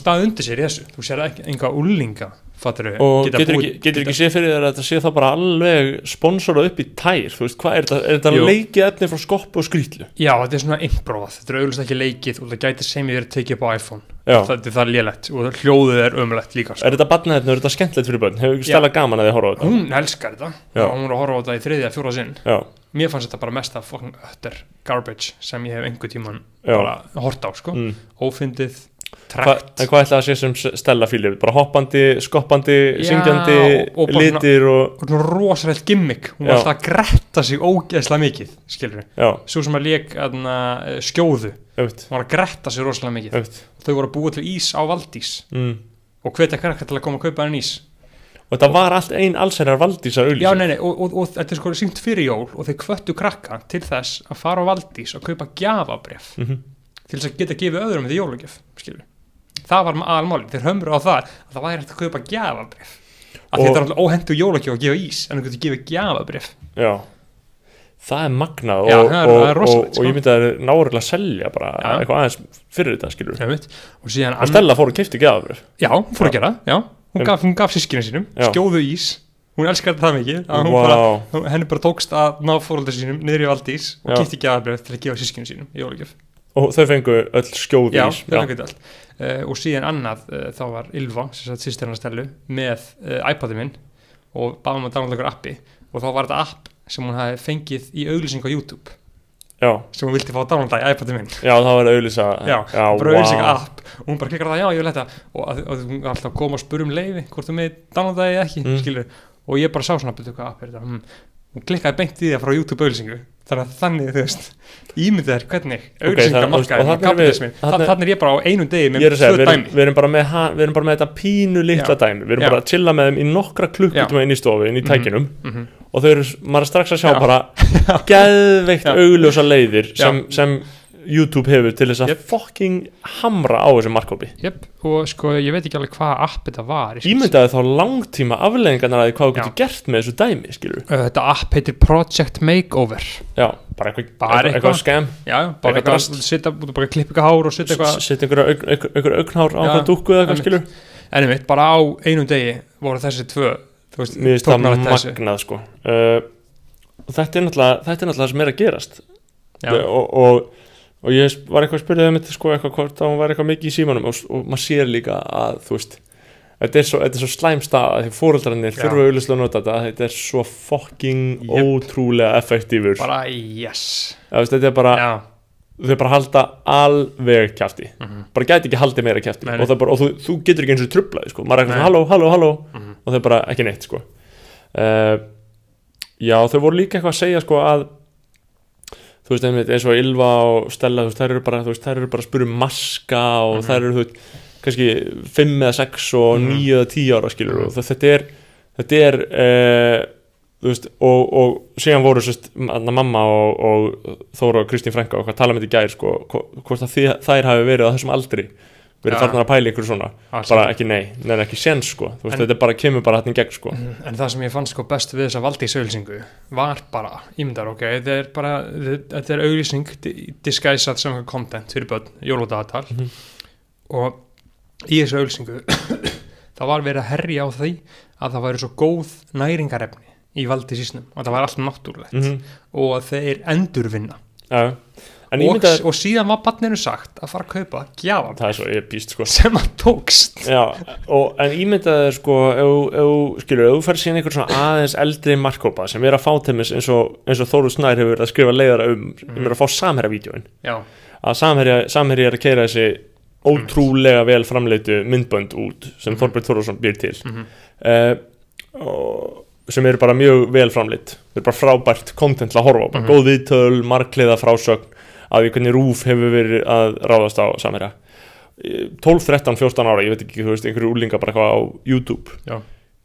Speaker 1: stað undir sér í þessu, þú sér ekki enga úlinga fattur
Speaker 2: og getur ekki, getur ekki séð fyrir þér að þetta sé þá bara alveg sponsorað upp í tær veist, er þetta, er leikið efni frá skoppu og skrýtlu?
Speaker 1: Já, þetta er svona imprófað, þetta er auðvitað ekki leikið og það gæti sem ég verið tekið upp á iPhone.
Speaker 2: Já.
Speaker 1: er það lélegt og hljóðið er ömulegt líka sko.
Speaker 2: er þetta barnaðetni, er þetta skemmtilegt fyrir börn? Hefur ekki stæla gaman að þið horfa á þetta?
Speaker 1: Hún elskar þetta.
Speaker 2: Já.
Speaker 1: hún er að horfa á þetta í þriðja, fjóra sinn.
Speaker 2: Já,
Speaker 1: mér fannst þetta bara mest fucking utter garbage sem ég hef einhver tíman
Speaker 2: Já.
Speaker 1: bara hort á sko,
Speaker 2: mm.
Speaker 1: ófyndið
Speaker 2: Hva,
Speaker 1: trekt
Speaker 2: en hvað ætlaði að sé sem Stella fílir? Bara hoppandi, skoppandi,
Speaker 1: Já,
Speaker 2: syngjandi,
Speaker 1: og- og bara
Speaker 2: litir og,
Speaker 1: og svona rosalegt gimmick hún
Speaker 2: Já.
Speaker 1: var alltaf að gretta sig ógeðslega mikið skilur
Speaker 2: já,
Speaker 1: svo sem að lék aðna, skjóðu
Speaker 2: auðvitað,
Speaker 1: hún var að gretta sig rosalega mikið
Speaker 2: auðvitað.
Speaker 1: þau voru að búa til ís á Valdís
Speaker 2: Mm.
Speaker 1: og hvetja krakka til að koma að kaupa hann ís
Speaker 2: Og þetta var allt ein allsherjar valdísar
Speaker 1: já
Speaker 2: auðlýsing.
Speaker 1: nei nei og, og, og þetta er sko sínt fyrir jól og þeir hvöttu krakka til þess að fara á Valdís og kaupa gjafabref
Speaker 2: Mhm.
Speaker 1: til þess að geta gefið öðrum því jólagjöf skilur það var almáli, þeir hömru á það að það væri hægt að kaupa gjafabref að
Speaker 2: Og-
Speaker 1: þetta er alltaf óhendu jólagjöf að gefa ís en þú getur gefið gjafabref
Speaker 2: Já, það er magnað
Speaker 1: Já,
Speaker 2: og,
Speaker 1: það er-
Speaker 2: og,
Speaker 1: það er
Speaker 2: og,
Speaker 1: rosalegt,
Speaker 2: og,
Speaker 1: sko.
Speaker 2: ég myndi að það er náurlega að selja bara
Speaker 1: Já.
Speaker 2: eitthvað aðeins fyrir þetta, skilur.
Speaker 1: Einmitt. og síðan
Speaker 2: Og Stella fór og kefti geðafröf.
Speaker 1: Já, fór að gera, já Hún gaf, gaf sískinu sínum,
Speaker 2: Já.
Speaker 1: skjóðu ís Hún elskar þetta það mikið að hún
Speaker 2: Vá.
Speaker 1: bara, Henni bara tókst að ná fóröldar sínum niður í Valdís og
Speaker 2: Já.
Speaker 1: kipti gjafabröð til að gefa sískinu sínum í jólagjöf
Speaker 2: Og þau fengu öll skjóð
Speaker 1: Já,
Speaker 2: ís.
Speaker 1: það er ekkert allt uh, Og síðan annað, uh, þá var Ylva sem sagt sýstir hennar stelu með uh, iPadið minn og báðum að downloada ykkur appi og þá var þetta app sem hún hafi fengið í auglýsing á YouTube
Speaker 2: já,
Speaker 1: sem hún vildi fá að downloada í iPadið minn.
Speaker 2: Já, það var að auðlýsa.
Speaker 1: Já,
Speaker 2: já
Speaker 1: bara auðlýsing
Speaker 2: vá.
Speaker 1: app. Og hún bara klikkar það, já, ég vil þetta. Og, og hún alltaf að koma og spura um leiði hvort þú með downloada það eða ekki,
Speaker 2: Mm.
Speaker 1: skilur og ég bara sá svona, betur hvað app er þetta? Hmm. hún klikkaði beint í það frá YouTube auðlýsingu þannig að þannig, þú veist, ímyndið þér hvernig
Speaker 2: og
Speaker 1: markaði með kapitalismin, þannig er ég bara á einum degi með
Speaker 2: er erum,
Speaker 1: dæmi.
Speaker 2: við, erum bara með, ha- við erum bara með þetta pínu litla dæmi. Við erum bara að chilla með þeim í nokkra klukkutíma inn í stofu, inn í
Speaker 1: Mhm.
Speaker 2: tækinum.
Speaker 1: Mhm.
Speaker 2: Og þau eru, maður er strax að sjá
Speaker 1: Já.
Speaker 2: bara *laughs* geðveikt
Speaker 1: Já.
Speaker 2: augljósa leiðir sem, sem YouTube hefur til þess að
Speaker 1: Jep.
Speaker 2: fucking hamra á þessum markkópi
Speaker 1: Jep, og sko, ég veit ekki alveg hvað app þetta var ég
Speaker 2: Ímyndaði þá langtíma afleðingarnar að hvað þú getur gert með þessu dæmi, skilur
Speaker 1: þetta app heitir Project Makeover.
Speaker 2: Já, bara eitthvað, eitthvað, skam
Speaker 1: já, bara
Speaker 2: Eitthvað
Speaker 1: bara klippa eitthvað hár og setja eitthvað
Speaker 2: Setja einhverja augn- einhver- einhver augnhár á hvað dúkku eða eitthvað, skilur
Speaker 1: en einmitt, bara á einum degi voru þessi tvö veist,
Speaker 2: Mér finnst það magnað, sko uh, þetta er náttúrulega þetta er náttúrulega það sem er að gerast og, og, og ég var eitthvað að spyrja þeim sko, eitthvað hvort hún var eitthvað mikið í símanum og, og maður sér líka að þú veist þetta er svo, svo slæm stað að því fóreldrarnir
Speaker 1: Já.
Speaker 2: þurfa auðvitað að nota þetta þetta er svo fucking
Speaker 1: Jep.
Speaker 2: ótrúlega effektífur
Speaker 1: bara yes
Speaker 2: þetta er bara,
Speaker 1: já,
Speaker 2: þau bara halda alveg kjafti
Speaker 1: Mhm.
Speaker 2: bara gæti ekki haldið meira
Speaker 1: nei.
Speaker 2: og, það bara, og þú, þú getur ekki eins og trublaði sko. maður er eitthvað halló, halló, halló
Speaker 1: Mhm.
Speaker 2: Og þau bara ekki neitt sko. uh, já, þau voru líka eitthvað að segja sko, að þú veist, einmitt, eins og Ylva og Stella þú veist, þær eru bara, bara að spura um maska og
Speaker 1: Mhm.
Speaker 2: þær eru, þú veist, kannski 5 eða 6 og
Speaker 1: Mhm.
Speaker 2: 9 eða 10 ára skilur
Speaker 1: Mhm.
Speaker 2: og þetta er þetta er uh, veist, og, og síðan voru sérst, mamma og, og Þóra og Kristín Frænka og hvað tala með þetta í gær sko, hvo- hvort að þið, þær hafi verið á þessum aldri verið
Speaker 1: Já.
Speaker 2: farnar að pæla ykkur svona
Speaker 1: alls
Speaker 2: bara
Speaker 1: ekki.
Speaker 2: nei, neina ekki sens sko þú veist,
Speaker 1: En-
Speaker 2: þetta er bara, kemur bara í gegn sko
Speaker 1: en það sem ég fann sko best við þessa valdi í sögulsingu var bara, ímyndar ok þetta er bara, þetta er auglýsing di- disguisað sem content fyrir börn jóludagatal
Speaker 2: Mhm.
Speaker 1: og í þessu auglýsingu *coughs* það var verið að herja á því að það væri svo góð næringarefni í valdi sísnum og það var allt náttúrulegt
Speaker 2: mm
Speaker 1: og að þeir endurvinna
Speaker 2: ja. en
Speaker 1: og,
Speaker 2: ímyndaði,
Speaker 1: og síðan var barninu sagt að fara að kaupa gjafa
Speaker 2: það svo epíst sko.
Speaker 1: Sem að tókst.
Speaker 2: Já, og, en ímyndaði sko skilur, þú fær síðan einhver svona aðeins eldri markkópa sem er að fá teimis eins og, eins og Þóru Snær hefur verið að skrifa leiðara um, sem er að fá samherja-vídeóin. Að samherja, er að keira þessi ótrúlega vel framleitu myndbönd út sem
Speaker 1: Mhm.
Speaker 2: Þorbjörn Þórðarsson býr til.
Speaker 1: Mm
Speaker 2: uh, og, sem eru bara mjög vel framleitt þetta er bara frábært content til að horfa á bara
Speaker 1: Mhm.
Speaker 2: góð viðtöl, markliða frásögn af því hvernig rúf hefur verið að ráðast á samherja. 12, 13, 14 ára, ég veit ekki, þú veist, einhverju úlinga bara eitthvað á YouTube.
Speaker 1: Já.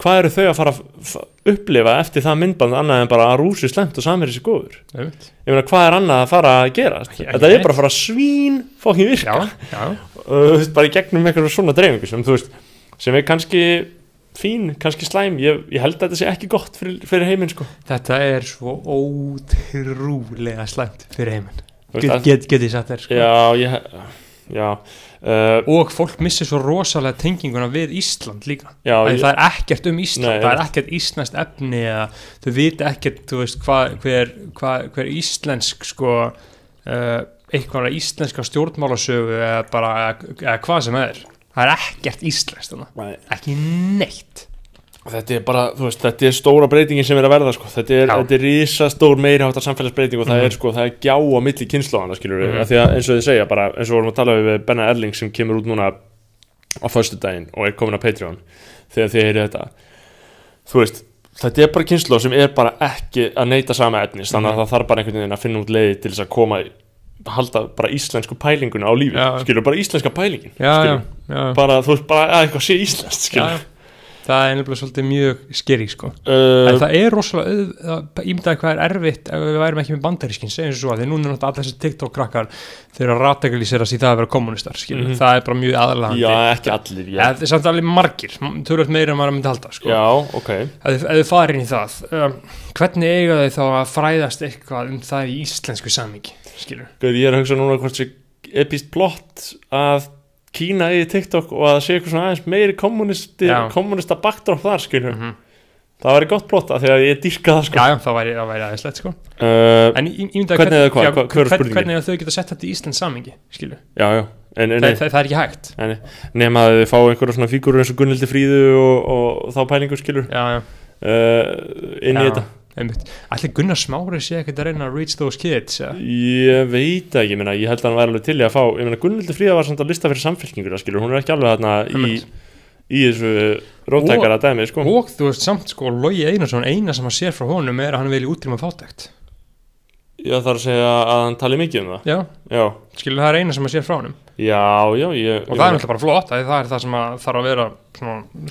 Speaker 2: hvað eru þau að fara að upplifa eftir það myndband annað en bara að rúsi slemt og samherja sér góður? Ég meina, hvað er annað að fara að gera? Þetta er bara að fara að svín fókin virka.
Speaker 1: Já,
Speaker 2: veist, bara í gegnum eitthvað svona dreifingu sem þú veist, sem er kannski fín, kannski slæm. Ég, ég held að þetta sé ekki gott fyrir, fyrir heiminn sko.
Speaker 1: þetta er svo ótrúlega slæmt fyrir heiminn get, get, get ég sagt þér sko.
Speaker 2: já, ég já, uh,
Speaker 1: og fólk missir svo rosalega tenginguna við Ísland líka
Speaker 2: já ég,
Speaker 1: það er ekkert um Ísland,
Speaker 2: Nei,
Speaker 1: það er ekkert íslenskt efni eða þau vita ekkert þú veist, hva, hver, hva, hver íslensk sko uh, eitthvað íslenska stjórnmálasögu eða bara eða, hvað sem er það er ekkert.
Speaker 2: Nei.
Speaker 1: ekki neitt
Speaker 2: þetta er bara, þú veist, þetta er stóra breytingin sem er að verða, sko, þetta er, þetta er rísa stór meiri háttar samfélagsbreyting og það
Speaker 1: Mhm.
Speaker 2: er sko, það er gjá á milli kynnslóðana, skilur við,
Speaker 1: Mhm.
Speaker 2: af því að eins og þið segja bara, eins og vorum að tala við Benna Erling sem kemur út núna á föstudaginn og er komin á Patreon þegar þið heyrið þetta þú veist, þetta er bara kynnslóð sem er bara ekki að neyta sama etnis þannig að
Speaker 1: Mhm.
Speaker 2: það þarf bara einhvern veginn að finna út leiði til þess að koma halda bara íslensku pælinguna á lífi, skilur, bara íslenska pælingin
Speaker 1: já, já, já,
Speaker 2: bara, þú veist, bara að eitthvað sé íslenskt, skilur.
Speaker 1: Það er nefnilega svolítið mjög skeri sko.
Speaker 2: uh,
Speaker 1: en það er rosalega auð, ímyndaði hvað er erfitt ef við værum ekki með bandarískin segjum svo að því núna er náttúrulega allir þessi TikTok-krakkar þeir eru að ratagalísera í það að vera kommunistar skilur.
Speaker 2: Mhm.
Speaker 1: það er bara mjög aðalagandi
Speaker 2: Já, ekki allir
Speaker 1: ja, það er samt alveg margir, tölvöld meira en maður myndi halda sko.
Speaker 2: Já, ok
Speaker 1: ef, þið- inn í það um, hvernig eiga þau þá að fræðast eitthvað um það í íslensku samingi skilur
Speaker 2: Gauð, Ég að að Kína eigi TikTok og að það sé eitthvað svona aðeins meiri kommunista backdrop þar skilur
Speaker 1: -hmm.
Speaker 2: Það væri gott að því að ég dýrka það sko
Speaker 1: já, það væri, væri aðeinslegt sko.
Speaker 2: uh,
Speaker 1: en í- ímyndaði
Speaker 2: Hvernig eða hvað?
Speaker 1: já,
Speaker 2: Hvað- hver er
Speaker 1: hvernig eiga þau geta sett þetta í íslensk samingi skilur,
Speaker 2: Já, já en, en,
Speaker 1: það, það, það er ekki hægt
Speaker 2: Nefn að þið fá einhverja svona fígurur eins og Gunnildi Fríðu og, og, þá pælingu skilur
Speaker 1: já, já
Speaker 2: uh, inn í
Speaker 1: Já.
Speaker 2: þetta
Speaker 1: Einmitt. Allir Gunnar Smári sé ekkert að reyna að reach those kids ja?
Speaker 2: Ég veit ekki, ég, meina, ég held að hann væri alveg til í að fá Ég meina Gunnildi Fríða var samt að lista fyrir samfélkingur skilur, hún er ekki alveg þarna í, í þessu róttækara dæmi sko.
Speaker 1: og þú veist samt sko Logi Einarsson eina sem hann sér frá honum er að hann vilja útrýma fátækt.
Speaker 2: Já, er að segja að hann tali mikið um það.
Speaker 1: Já,
Speaker 2: Já,
Speaker 1: skilur það er eina sem hann sér frá honum
Speaker 2: já, já ég,
Speaker 1: og það er náttúrulega bara flott, það er það, sem að þarf að vera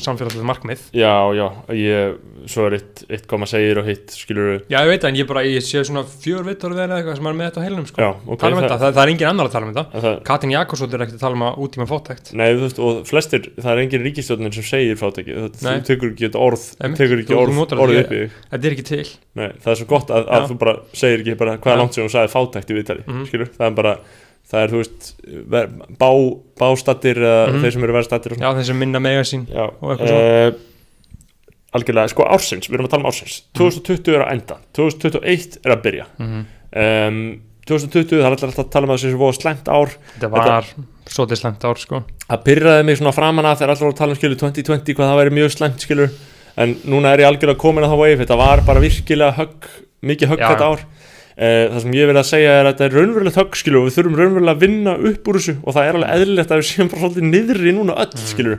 Speaker 1: samfélagslega markmið.
Speaker 2: Já, já, ég, svo er eitt, eitt koma segir og hitt, skilur
Speaker 1: já, ég veit það, en ég bara, ég sé svona fjör vittur eða eitthvað sem er með þetta á heilunum sko.
Speaker 2: Já, ok,
Speaker 1: um
Speaker 2: það-
Speaker 1: þetta, það, það er engin annar að tala um þetta. Katrin Jakobsdóttir er ekkert að tala um að útíma fátækt.
Speaker 2: Nei, þú veist, og flestir, það er engin ríkistjórnir sem segir fátæki, þú, þú tekur ekki orð, tekur ekki
Speaker 1: Þú- þú
Speaker 2: orð,
Speaker 1: þetta
Speaker 2: upp í
Speaker 1: er
Speaker 2: það er þú er
Speaker 1: Mhm.
Speaker 2: það er það er, veist, bá, bástattir eða
Speaker 1: Mhm.
Speaker 2: þeir sem eru verðstattir
Speaker 1: já, þeir sem minna mega sín
Speaker 2: Já,
Speaker 1: Og eitthvað
Speaker 2: uh, algjörlega, sko ársins, við erum að tala um ársins. 2020 er að enda, 2021 er að byrja.
Speaker 1: Mm
Speaker 2: um, 2020, það er alltaf að tala um að það sé svo slæmt ár.
Speaker 1: Þetta var svolítið slemt ár sko.
Speaker 2: það pyrraði mig svona framan að þegar alltaf voru að tala um skilur 2020 hvað það væri mjög slæmt skilur. En núna er ég algjörlega komin að það wave. Þetta var bara virkilega högg, mikið högg
Speaker 1: Já.
Speaker 2: þetta ár. uh, það sem ég vil að segja er að þetta er raunverulegt högg skilur og við þurfum raunverulega að vinna upp úr þessu og það er alveg eðlilegt að við séum bara svolítið niðri núna öll
Speaker 1: Mm.
Speaker 2: skilur.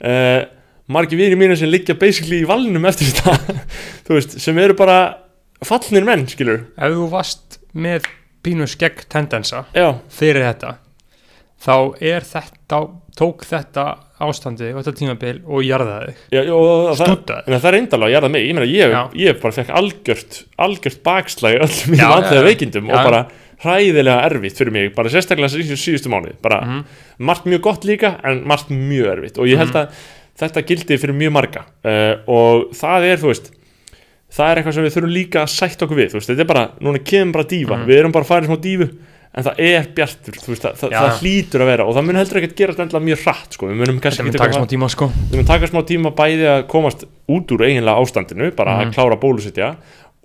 Speaker 2: Uh, margir vinir mínu sem liggja basically í valnum eftir þetta *laughs* þú veist, sem eru bara fallnir menn skilur.
Speaker 1: Ef þú varst með pínu skegg tendensa
Speaker 2: já,
Speaker 1: fyrir þetta þá er þetta tók þetta ástandi og þetta tímabil og jarðaði
Speaker 2: það,
Speaker 1: stútaði
Speaker 2: En það er eindalega að gera mig, ég meina ég, ég bara fekk algjört, algjört bakslæg andlega
Speaker 1: já, já.
Speaker 2: veikindum
Speaker 1: Já.
Speaker 2: og bara hræðilega erfitt fyrir mig, bara sérstaklega síðustu, mánuði, bara
Speaker 1: Mhm.
Speaker 2: margt mjög gott líka en margt mjög erfitt og ég held
Speaker 1: Mhm.
Speaker 2: að þetta gildi fyrir mjög marga uh, og það er, þú veist það er eitthvað sem við þurfum líka að sætta okkur við, þú veist, þetta er bara, núna kemur bara dífa,
Speaker 1: Mhm.
Speaker 2: við erum bara að fara í smá dífu en það er bjartur, veist, það, það,
Speaker 1: Já.
Speaker 2: það hlýtur að vera og það mun heldur ekkert gerast endla mjög hratt, sko, við munum
Speaker 1: þetta
Speaker 2: kannski ekki
Speaker 1: taka smá tíma sko
Speaker 2: við munum taka smá tíma bæði að komast út úr eiginlega ástandinu, bara
Speaker 1: Mhm.
Speaker 2: að klára bólusetja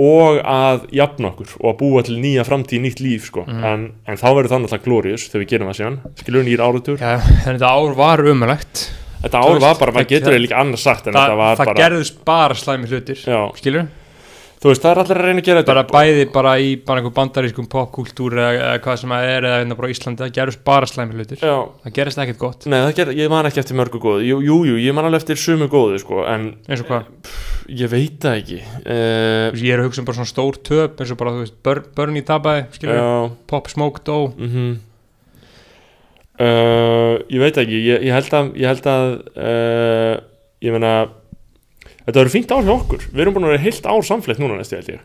Speaker 2: og að jafna okkur og að búa til nýja framtíð, nýtt líf sko.
Speaker 1: Mhm.
Speaker 2: en, en þá verður það náttúrulega glórius þegar við gerum það síðan, skilur nýjir áratur
Speaker 1: Já, en þetta ár var umrætt
Speaker 2: þetta ár var bara, maður
Speaker 1: það-
Speaker 2: getur það líka annars sagt
Speaker 1: það,
Speaker 2: þetta var
Speaker 1: það
Speaker 2: bara,
Speaker 1: gerðust bara slæmi hlutir skilur,
Speaker 2: þú veist, það er allir að reyna að gera
Speaker 1: bara
Speaker 2: þetta
Speaker 1: bæði bara í bara einhver bandarískum popkultúr eða, eða hvað sem það er eða hérna bara á Íslandi, það gerðust bara slæmi hlutir.
Speaker 2: Já,
Speaker 1: það gerist ekkert gott,
Speaker 2: nei, ger, ég man ekki eftir mörgu góðu. Jú, jú, jú, ég man alveg eftir sumu góðu sko, en
Speaker 1: eins og hvað?
Speaker 2: Ég veit það ekki. Uh,
Speaker 1: ég er að hugsa um bara svona stór töp eins og bara, þú veist, í tabaði skilur,
Speaker 2: já.
Speaker 1: Pop Smoke dó.
Speaker 2: Mm uh, ég veit ekki. Ég, ég held að, ég held að uh, ég meina þetta verður fínt ár hjá okkur. Við erum búin að vera heilt ár samfleytt núna næstu held ég.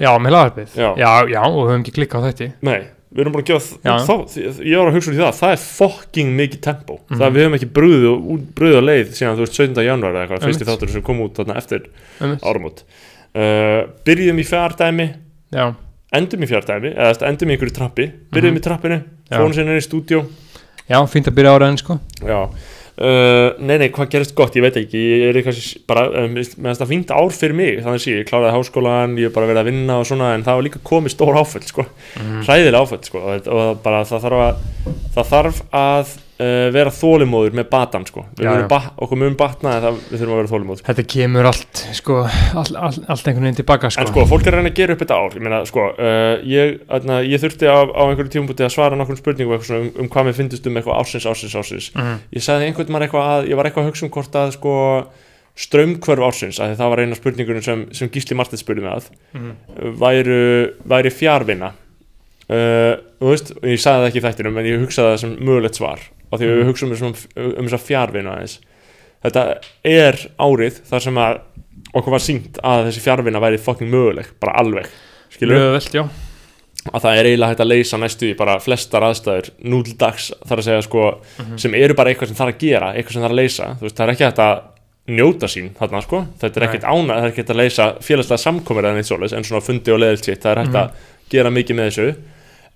Speaker 1: Já, með lagarpið,
Speaker 2: Já.
Speaker 1: já, já, og við höfum ekki klikkað á þetta.
Speaker 2: Nei, við erum búin að gefa þá, ég var að hugsa út í það, það er fucking mikið tempo,
Speaker 1: Mhm.
Speaker 2: það við höfum ekki brúðið brúðið á leið síðan þú veist 17. januar eða eitthvað, fyrsti þáttur sem kom út þarna eftir
Speaker 1: um,
Speaker 2: áramót. Uh, byrjum í fjardæmi
Speaker 1: já,
Speaker 2: endum í fjardæmi, eða endum í einhverju trappi. Byrjum
Speaker 1: Mhm.
Speaker 2: í trappinu, fórum sér inn í stúdíó.
Speaker 1: Já, fínt að byrja áraðin sko.
Speaker 2: Já, uh, nei nei, hvað gerist gott, ég veit ekki, ég er eitthvað bara, um, meðan það fínt ár fyrir mig, þannig að ég. Kláraði háskólan, ég hef bara verið að vinna og svona, en það var líka komið stór áföll, sko,
Speaker 1: mm.
Speaker 2: hræðilega áföll, sko, og, og bara það þarf að, það þarf að uh, vera þólimóður með batan sko. Við
Speaker 1: Já, já.
Speaker 2: ba okkur mun batna en það við þurfum að vera þólimóður sko.
Speaker 1: Þetta kemur allt, sko, all, all, allt einhvern veginn tilbaka, sko.
Speaker 2: En sko, fólk er að reyna að gera upp þetta ár Ég meina, sko, uh, ég, atna, ég þurfti á, á einhverju tímabúti að svara nokkrum spurningum um, um hvað mér finnst um eitthvað ársins, ársins, ársins
Speaker 1: Mhm.
Speaker 2: Ég sagði einhvern eitthvað að ég var eitthvað að hugsa um hvort að sko strömmkvörf ársins, að það var eina spurningunum sem, sem Gísli Martins spurði mig að
Speaker 1: Mhm.
Speaker 2: væru, væri fjárvinna uh, þú veist, og ég sagði það ekki í þættinum en ég hugsaði það sem mögulegt svar og því við hugsaum um, um þess að fjárvinna aðeins. Þetta er árið þar sem að okkur var sínt að þessi fjárvinna væri fucking möguleg, bara alveg skilur,
Speaker 1: Mjög velt, já.
Speaker 2: að það er eiginlega hægt að leysa næstu í bara flestar aðstæður núldags þar að segja sko
Speaker 1: Mhm.
Speaker 2: sem eru bara eitthvað sem þarf að gera, eitthvað sem þarf að leysa. Þú veist, það er ekki hægt að njóta sín þarna sko, þetta er ekkert ána það er ekki hægt að leysa félagslega svoleiðis en svona fundi og leðilt sitt, það er hægt
Speaker 1: Mhm.
Speaker 2: að gera mikið með þessu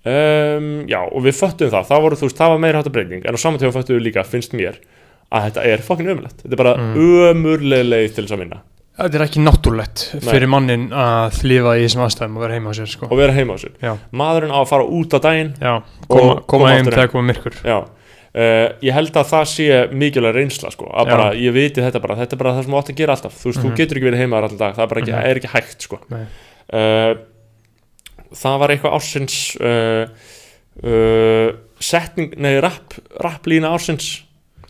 Speaker 2: um, já, og við föttum það, það voru þú veist, það var meira hægt að breyting en á saman tíma föttum við líka, finnst mér að þetta er fucking ömulegt, þetta er bara
Speaker 1: Mm.
Speaker 2: ömurlega leið til þess að vinna
Speaker 1: Þetta er ekki náttúrulegt fyrir mannin að lifa í þessum aðstæðum og vera heima á sér, sko.
Speaker 2: og vera heima á sér,
Speaker 1: Já,
Speaker 2: maðurinn á að fara út á daginn
Speaker 1: já, koma,
Speaker 2: Og
Speaker 1: koma heim þegar koma myrkur.
Speaker 2: Já, uh, ég held að það sé mikilvæg reynsla sko, að
Speaker 1: Já.
Speaker 2: bara, ég viti þetta bara, þetta er bara það sem þú átt að gera alltaf, þú veist,
Speaker 1: Mhm.
Speaker 2: þú getur ekki verið heima allan dag, það er bara ekki,
Speaker 1: Mhm.
Speaker 2: er ekki hægt sko. Uh, það var eitthvað ársins uh, uh, setning, nei, rap, raplína ársins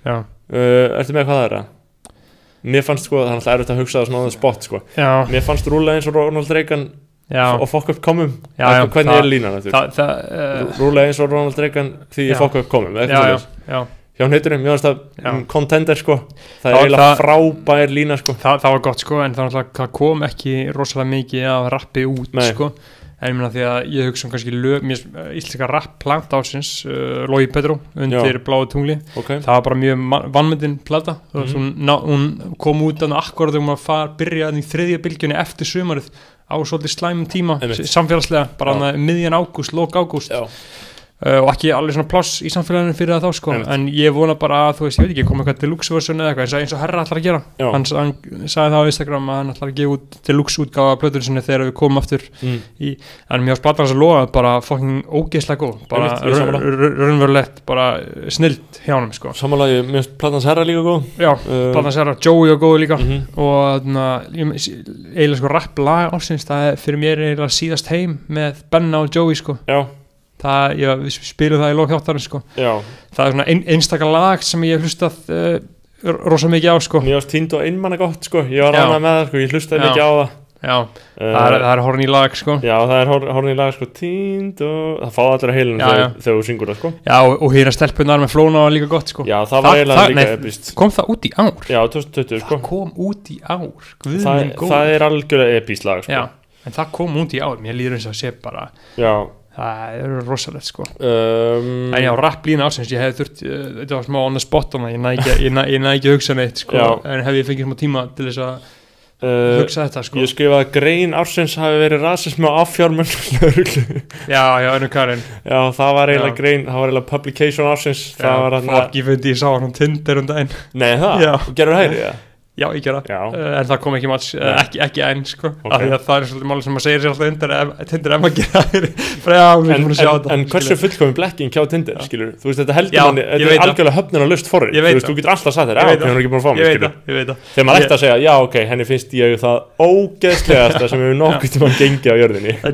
Speaker 2: uh, ertu með hvað það er að? Mér fannst sko, það er alltaf erfitt að hugsa það svona á það spott sko,
Speaker 1: já,
Speaker 2: mér fannst rúla eins og Ronald Reagan
Speaker 1: já.
Speaker 2: og fokk upp komum,
Speaker 1: Já,
Speaker 2: hvernig
Speaker 1: það-
Speaker 2: er línan þetta?
Speaker 1: Uh,
Speaker 2: Rúla eins og Ronald Reagan því ég fokk upp komum, eitthvað
Speaker 1: já.
Speaker 2: hjá hnautunum, mér finnst það
Speaker 1: Já.
Speaker 2: um, contender sko, það er eiginlega frábær lína sko
Speaker 1: Það, það var gott sko en það, það kom ekki rosalega mikið af rappi út
Speaker 2: Nei.
Speaker 1: sko en ég meina því að ég hugsa um kannski mér, íslenska rapp plant ásins uh, Logi Pedro undir bláu tungli.
Speaker 2: Ok,
Speaker 1: það var bara mjög vannmyndin plata. Mm
Speaker 2: Mhm.
Speaker 1: hún, ná, hún kom út að akkurat þegar hún var að fara, byrja í þriðja bylgjunni eftir sumarið á svolítið slæmum tíma
Speaker 2: Einmitt.
Speaker 1: samfélagslega, bara hana miðjan ágúst, lók ágúst uh, og ekki alveg svona pláss í samfélaginu fyrir það þá sko.
Speaker 2: Einmitt.
Speaker 1: en ég vona bara að þú veist, ég veit ekki, koma eitthvað deluxe version eða eitthvað. Eins og- eins og herra ætlar að gera. Hann, hann sagði það á Instagram að hann ætlar að gefa út deluxe útgáfa af plötur sinni þegar við komum aftur
Speaker 2: mm.
Speaker 1: en mér á splattan hans að lofa bara fucking ógeðslega góð. Bara
Speaker 2: er
Speaker 1: raunverulegt bara snilt hjá hann sko.
Speaker 2: Samanlega, mér finnst platans herra líka góð.
Speaker 1: Já,
Speaker 2: uh,
Speaker 1: platan sér að Joey og góð líka.
Speaker 2: Mhm,
Speaker 1: og þarna, ég- eiginlega sko rap lag ásins það er fyrir mér
Speaker 2: já,
Speaker 1: það, ég, við spilum það í lók þáttarinn sko.
Speaker 2: Já,
Speaker 1: það er svona ein, einstakar lag sem ég hlustað uh, rosa mikið á sko.
Speaker 2: Mér finnst tínd og einmanna gott sko, ég var
Speaker 1: Já.
Speaker 2: ránað með það sko, ég hlustaði
Speaker 1: Já.
Speaker 2: mikið á það.
Speaker 1: Já,
Speaker 2: uh,
Speaker 1: það er, það er horn í lag sko.
Speaker 2: Já, það er hor- horn í lag sko, tínd og það að heilinu
Speaker 1: Já,
Speaker 2: þegar,
Speaker 1: já.
Speaker 2: þú syngur það sko.
Speaker 1: Já, og, og hýra stelpunar með flóna var líka gott sko.
Speaker 2: Já, það var eiginlega líka epist
Speaker 1: kom það út í ár?
Speaker 2: Já, 2020 sko.
Speaker 1: Það kom út í ár Guð
Speaker 2: það,
Speaker 1: minn góður.
Speaker 2: það er algjörlega epist lag sko.
Speaker 1: Já, en það kom út í ár mér líður eins og sé bara
Speaker 2: já
Speaker 1: það er rosalegt sko
Speaker 2: um,
Speaker 1: en já, rapp lína ásins, ég hef þurft uh, þetta var smá on the spot hana, ég næði ekki, ég næ, ég næ ekki að hugsa neitt sko,
Speaker 2: Já.
Speaker 1: en hef ég fengið smá tíma til þess að
Speaker 2: uh,
Speaker 1: hugsa þetta sko
Speaker 2: Ég skrifaði að grein ársins hafi verið rasismi og affjármenn *laughs*
Speaker 1: já, já, ennum Karin
Speaker 2: Já, það var eiginlega
Speaker 1: Já.
Speaker 2: grein, það var eiginlega publication ársins Það var hann
Speaker 1: fokk, ég fyndi, ég sá hann á Tinder um daginn
Speaker 2: Nei, það?
Speaker 1: Já.
Speaker 2: Gerður hægri það?
Speaker 1: Já, ég gera
Speaker 2: Já,
Speaker 1: Uh, en það kom ekki match,
Speaker 2: Nei.
Speaker 1: ekki, ekki enn sko,
Speaker 2: Ok.
Speaker 1: af því að það er svolítið máli sem maður segir sér alltaf undir ef, maður gera það já, við
Speaker 2: en,
Speaker 1: erum búin að sjá þetta
Speaker 2: en hversu
Speaker 1: skilur.
Speaker 2: fullkomin blekking hjá Tinder,
Speaker 1: Já.
Speaker 2: skilur Þú veist, þetta heldur manni, þetta er
Speaker 1: það.
Speaker 2: algjörlega höfnina löst forrið
Speaker 1: Ég
Speaker 2: Þú veist,
Speaker 1: það.
Speaker 2: þú getur alltaf sagt þér, já, hún er ekki búin að fá mig, skilur
Speaker 1: það, það
Speaker 2: Þegar maður ætti að segja, já, ok, henni finnst ég það ógeðslegasta sem hefur nokkuð tíma gengið á jörðinni *laughs*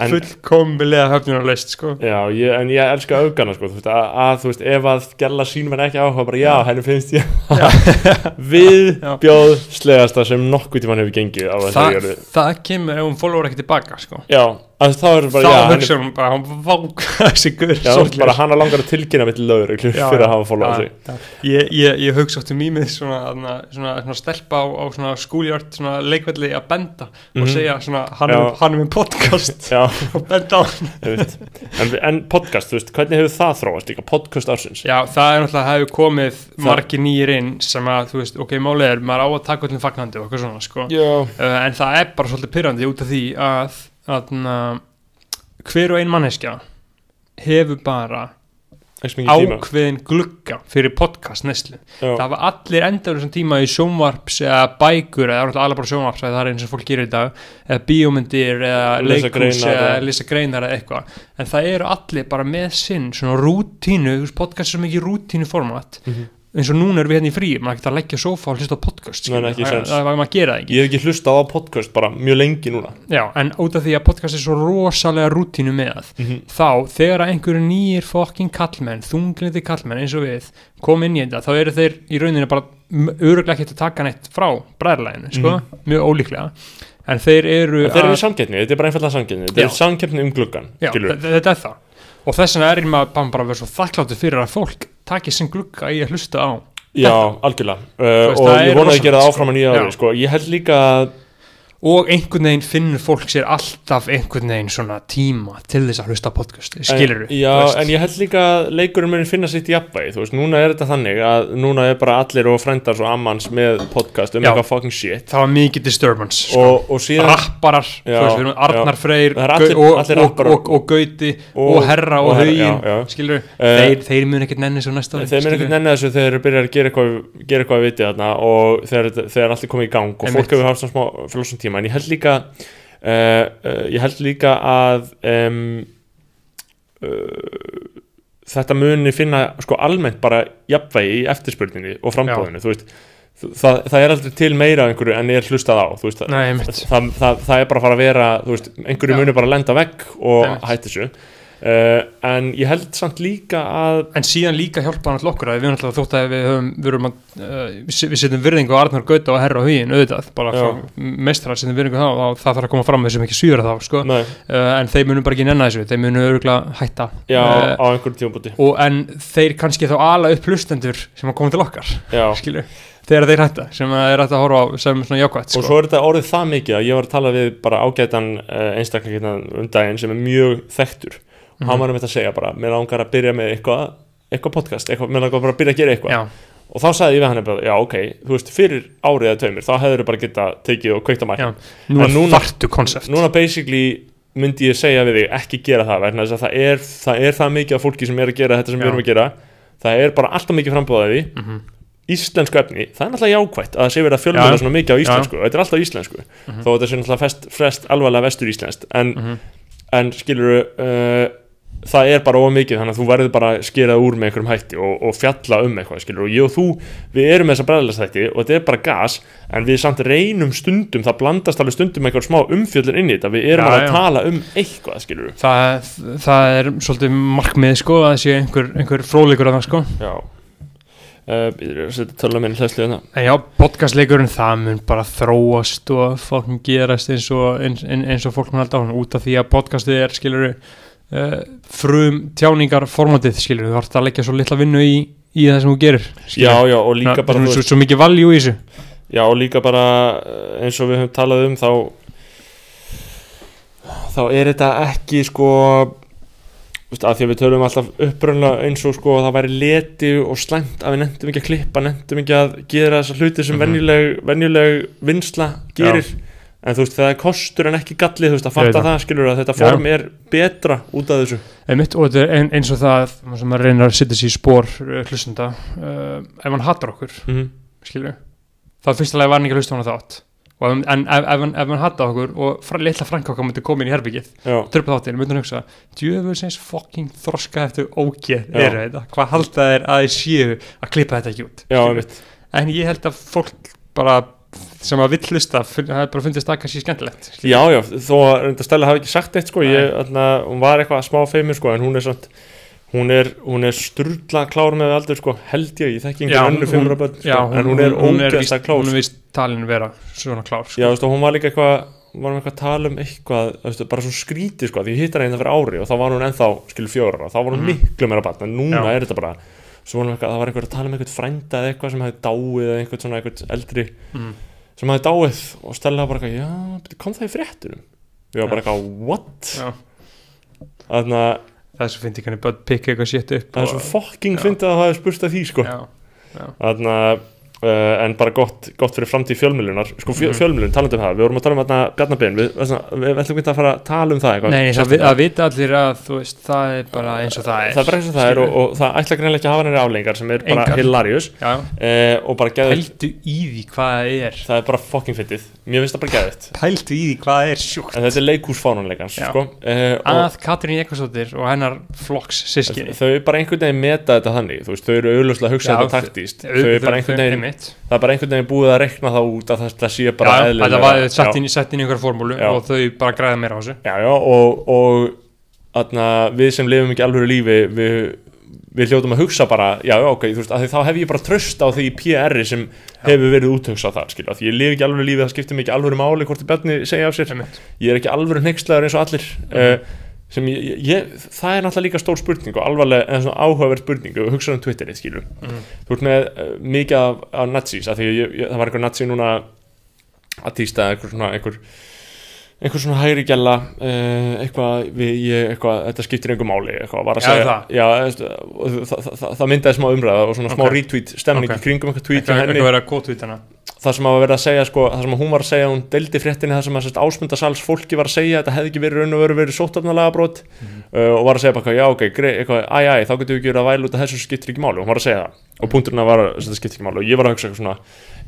Speaker 1: en ég, ég hugsa alltaf bara, já, við erum ekki búin að sjá það
Speaker 2: Já.
Speaker 1: skilur,
Speaker 2: En-
Speaker 1: fullkombilega höfnina leist sko.
Speaker 2: Já, ég, en ég elska augana sko, þú veist, að, að þú veist, ef að gæla sín menn ekki áhuga, bara já, henni finnst ég *laughs* viðbjóðslegasta sem nokkuð tíman hefur gengið á
Speaker 1: það,
Speaker 2: jörðu.
Speaker 1: það kemur ef hún follower ekki tilbaka sko.
Speaker 2: Já, að þá er bara,
Speaker 1: þá
Speaker 2: já, henni,
Speaker 1: hugsa hún bara, hún vák þessi guður
Speaker 2: já bara hana langar að tilkynna mitt lögur fyrir að hafa fólkað sig.
Speaker 1: ég, ég, ég hugsa átti mýmið svona, svona, svona, svona stelpa á, á svona skúljart svona leikvelli að benda og
Speaker 2: Mhm.
Speaker 1: segja svona, hann, er, hann með podcast. *laughs* *laughs* Og benda á hann.
Speaker 2: En, en podcast, þú veist, hvernig hefur það þróast líka, podcast ársins?
Speaker 1: Já, það er náttúrulega hefur komið
Speaker 2: Það-
Speaker 1: margir nýjir inn sem að, þú veist, ok, málið er maður á að taka öllum fagnandi og eitthvað svona, sko. Uh, en það er bara svolítið pyrrandi út af því að, að hver og ein manneskja hefur bara ákveðin glugga fyrir podcast neslu
Speaker 2: Já.
Speaker 1: það var allir endur þessum tíma í sjónvarps eða bækur eða alveg bara sjónvarps það er eins og fólk gerir í dag eða bíómyndir eða leikús eða
Speaker 2: eða-
Speaker 1: lesa greinar eða eitthvað en það eru allir bara með sinn svona rútínu, podcast er svo mikið rútínu format
Speaker 2: Mhm.
Speaker 1: Eins og núna erum við hérna í frí maður getur að leggja á sófa og hlusta á podcast
Speaker 2: Nei, ekki
Speaker 1: það, það, það, maður gera það ekki.
Speaker 2: Ég hef ekki hlustað á podcast bara mjög lengi núna.
Speaker 1: Já, en út af því að podcast er svo rosalega rútínu með
Speaker 2: Mhm.
Speaker 1: þá, þegar að einhverju nýjir fokking kallmenn, þunglindi kallmenn eins og við, kom inn í þetta þá eru þeir í rauninni bara öruglega ekki að taka neitt frá bræðlæðinu sko, mjög ólíklega. En þeir eru
Speaker 2: En þeir eru samkeppni, þetta er bara einfallega samkeppni Þetta
Speaker 1: Já.
Speaker 2: er samkeppni um gluggan
Speaker 1: Já, þetta er það. Og þess vegna er maður bara, að vera svo þakkláttur fyrir að fólk taki sinn glugga í að hlusta á
Speaker 2: Já, algjörlega uh, Og ég
Speaker 1: er
Speaker 2: vona að gera það áfram að nýja
Speaker 1: sko.
Speaker 2: ári sko. Ég held líka að
Speaker 1: og einhvern veginn finnur fólk sér alltaf einhvern veginn svona tíma til þess að hlusta podcast, skilur
Speaker 2: en, Já, en ég held líka að leikurinn muni finna sitt jafnvægi Þú veist, núna er þetta þannig að Núna er bara allir og frændars og ammans með podcast um eitthvað fucking shit.
Speaker 1: Það var mikið disturbance sko.
Speaker 2: og, og síðan
Speaker 1: rapparar, þú
Speaker 2: Já,
Speaker 1: veist, við erum Arnar
Speaker 2: já.
Speaker 1: Freyr
Speaker 2: allir-
Speaker 1: og,
Speaker 2: allir
Speaker 1: og, og, og Gauti og, Herra
Speaker 2: og
Speaker 1: og
Speaker 2: Herra,
Speaker 1: Hugin
Speaker 2: já, já.
Speaker 1: skilur,
Speaker 2: Eh,
Speaker 1: þeir, þeir mun ekkert nenni svo næsta
Speaker 2: Þeir mér ekkert nenni þessu þegar þeir byrjar að gera eitthvað, gera eitthvað að viti þarna og þegar, þegar allt er komið í gang og fólk hefur haft svona smá tíma en ég held líka uh, ég held líka að um, uh, þetta muni finna sko almennt bara jafnvægi í eftirspurninni og frambóðinu þú veist það, það er aldrei til meira af einhverju en er hlustað á veist,
Speaker 1: Nei,
Speaker 2: það, það, það er bara að fara að vera veist, einhverju
Speaker 1: Já.
Speaker 2: muni bara að lenda vegg og hætti þessu uh, en ég held samt líka að
Speaker 1: en síðan líka hjálpa hann alltaf okkur við náttúrulega þótt að við höfum við, uh, við se- við setjum virðingu á Arnar Gauta og Herra og Hugin auðvitað bara mestrar setjum virðingu þá og það þarf að koma fram með sem ekki svíður þá sko. Uh, en þeir munum bara ekki nenni þessu þeir munum örgulega hætta.
Speaker 2: Já, á einhverjum tímabúti
Speaker 1: og en þeir kannski þá ala upp hlustendur sem að koma til okkar skilur, þegar þeir hætta sem að er hægt að horfa á sem svona jákvætt
Speaker 2: og
Speaker 1: sko.
Speaker 2: svo er þetta orðið það mikið að ég var að tala við bara ágætan einstaklega um daginn sem er mjög þekktur og
Speaker 1: Mhm.
Speaker 2: hann var um þetta að segja bara, mér langar að byrja með eitthvað eitthvað podcast, eitthvað, mér langar bara að byrja að gera eitthvað
Speaker 1: já,
Speaker 2: og þá sagði ég við hann bara, já ok, þú veist, fyrir árið eða tveimur, þá hefur bara geta tekið og kveikt
Speaker 1: já,
Speaker 2: mækna
Speaker 1: núna,
Speaker 2: núna- basically myndi ég segja við þig ekki gera það, að það er það, er það mikið af fólki sem er að gera þetta sem
Speaker 1: Já.
Speaker 2: við erum að gera það er bara alltaf mikið frambúðaði
Speaker 1: mm -hmm.
Speaker 2: íslensku efni, það er náttúrulega jákvætt að það sé verið að
Speaker 1: Já.
Speaker 2: fjölmjöla svona mikið á íslensku þetta er alltaf íslensku,
Speaker 1: Mhm.
Speaker 2: þó þetta sé náttúrulega flest alvarlega vestur íslenskt en,
Speaker 1: Mhm.
Speaker 2: en skilur uh, það er bara ómikið þannig að þú verður bara að skera úr með einhverjum hætti og, og fjalla um eitthvað skilur. Og ég og þú, við erum með þessa bræðlastætti og þetta er bara gas en við samt reynum stundum, það blandast alveg stundum einhver smá umfjöllur inn í þetta, við erum
Speaker 1: Já,
Speaker 2: alveg
Speaker 1: já.
Speaker 2: að tala um eitthvað skilur.
Speaker 1: Það, það er svolítið markmið sko að sé einhver, einhver fróðleikur að það sko.
Speaker 2: Já. Uh, að
Speaker 1: já, podcastleikurinn það mun bara þróast og fólk mun gerast eins og, eins, eins og fólk mun alltaf út af því að podcastið er skilur uh, frum tjáningar formatið skilur, þú þarf að leggja svo litla vinnu í, í það sem þú gerir
Speaker 2: já, já, og líka bara þú
Speaker 1: svo, svo mikið valjú í þessu.
Speaker 2: Já og líka bara eh, eins og við höfum talað um þá þá er þetta ekki sko að því að við tölum alltaf uppröðlega eins og sko það væri leti og slæmt að við nefndum ekki að klippa nefndum ekki að gera þessa hluti sem
Speaker 1: Mhm.
Speaker 2: venjuleg, venjuleg vinsla gerir en þú veist það er kostur en ekki gallið þú veist að fatta
Speaker 1: það.
Speaker 2: skilur að þetta
Speaker 1: Já.
Speaker 2: form er betra út af þessu
Speaker 1: Einmitt, og þetta er ein, eins og það sem maður reynir að setja sér í spór uh, hlustenda uh, ef hann hattar okkur
Speaker 2: mm -hmm.
Speaker 1: skilur þá fyrstulega var hann ekki að hlusta á þátt en ef, ef, ef hann hattar okkur og fra, litla frænka okkar myndi koma inn í herbyggið
Speaker 2: Já,
Speaker 1: tröfla þáttinu, myndi hann hugsa djöfusins fucking þroska eftir ógeð
Speaker 2: Já.
Speaker 1: eru þetta, hvað halda þeir að þeir séu að klippa þetta ekki út
Speaker 2: já,
Speaker 1: en ég held að fólk bara sem að vill hlusta, það er bara fundist það kannski skemmtilegt skilurðu.
Speaker 2: Já, já, þó að reynda Stella hafi ekki sagt eitt sko, ég, þarna, hún var eitthvað smá feimur sko, en hún er samt hún er, hún er sturla klár með aldur sko, held ég, ég þekki
Speaker 1: Já,
Speaker 2: einhver önnu
Speaker 1: hún-
Speaker 2: fimmur börn, sko,
Speaker 1: Já,
Speaker 2: en hún er ógeðslega klár
Speaker 1: hún er vist talin vera svona klár sko.
Speaker 2: Já, þú veist, og hún var líka eitthvað hún var með eitthvað að tala um eitthvað þú veist, bara svo skrítið sko, því ég hitt hana einnig fyrir ári og þá var hún ennþá, skilur fjóra ára, þá var hún
Speaker 1: Mhm.
Speaker 2: miklu meira barn, en núna
Speaker 1: Já.
Speaker 2: er þetta bara svo var hún eitthvað, það var einhver að tala um eitthvað frænda eða eitthvað sem hefði dáið eða eitthvað svona eitthvað eldri
Speaker 1: mm.
Speaker 2: Sem hefði dáið og Stella bara já, kom það í fréttunum. Við var bara eitthvað, what? Þannig að
Speaker 1: það er svo fyndi hvernig börn pikka eitthvað sétt upp
Speaker 2: það er svo fucking fyndið að það hefði spurt að því sko. Þannig að Uh, en bara gott, gott fyrir framtíð fjölmjölunar sko fjö,
Speaker 1: Mhm.
Speaker 2: fjölmjölun, talandi um það, við vorum að tala um þarna Bjarnabinn, við, við, við, við ætlum ekki að fara að tala um það eitthvað.
Speaker 1: Nei, það, það vita allir að þú veist, það er bara eins og það er.
Speaker 2: Það er bara eins og það er og, og það ætla greinlega ekki að hafa henni aflengar sem er bara
Speaker 1: Engar.
Speaker 2: hilarious. Uh, og bara geðið,
Speaker 1: pældu í því hvað það er.
Speaker 2: Það er bara fucking fyndið. Mér finnst það bara geðið
Speaker 1: Pældu í því hvað það er sjúkt.
Speaker 2: En þetta er leikúsfánanleikans
Speaker 1: Já.
Speaker 2: sko, uh, og
Speaker 1: Að Katrín Ekvarsdóttir og hennar flokks sískinni
Speaker 2: þau bara einhvern veginn meta þetta þannig veist, þau eru auðvitað að hugsa
Speaker 1: Já,
Speaker 2: þetta
Speaker 1: þau-
Speaker 2: þau eru bara einhvern veginn
Speaker 1: einmitt.
Speaker 2: það er bara einhvern veginn búið að rekna það út að það, það sé bara
Speaker 1: Já,
Speaker 2: eðlilega
Speaker 1: þetta var sett inn, sett inn í einhver formúlu
Speaker 2: Já.
Speaker 1: og þau bara græða meira á þessu.
Speaker 2: Já, já, og, og atna, við sem lifum ekki alvöru lífi við, við hljótum að hugsa bara já, ok, þú veist, þá hef ég bara tröst á því PR-i sem hefur verið úthugsað þar, skilja, því ég lifi ekki alvöru lífi það skiptir mig ekki alvöru máli hvort þið börni segja af sér. Ég er ekki alvöru hneykslaður eins og allir uh, sem ég, ég, það er náttúrulega líka stór spurning og alvarlega, en svona áhugaverð spurning og hugsa um Twitterið, skilju
Speaker 1: Mhm.
Speaker 2: þú ert með uh, mikið af, af nazis, af því ég, ég, það var einhver nazi núna að týsta einhver svona einhver, einhver svona hægri gæla uh, eitthvað, við, ég, eitthvað þetta skiptir einhver máli, eitthvað var að
Speaker 1: Já,
Speaker 2: segja
Speaker 1: það.
Speaker 2: já, veist, og það, það, það, það myndaði smá umræða og svona smá
Speaker 1: Ok.
Speaker 2: retweet stemning
Speaker 1: Ok.
Speaker 2: í kringum eitthvað tweet
Speaker 1: Eitthvað eitthvað verið að hana
Speaker 2: það sem að vera að segja sko, það sem að hún var að segja hún deildi fréttinni það sem að sérst, ásmundasals fólki var að segja þetta hefði ekki verið raun og veru verið sóttafnalega brot
Speaker 1: Mhm.
Speaker 2: uh, og var að segja bara já ok, eitthvað, æ, æ, þá getur við ekki verið að væla út að þessu skiptir ekki máli og hún var að segja það og punkturinn var að þetta skiptir ekki máli og ég var að hugsa eitthvað svona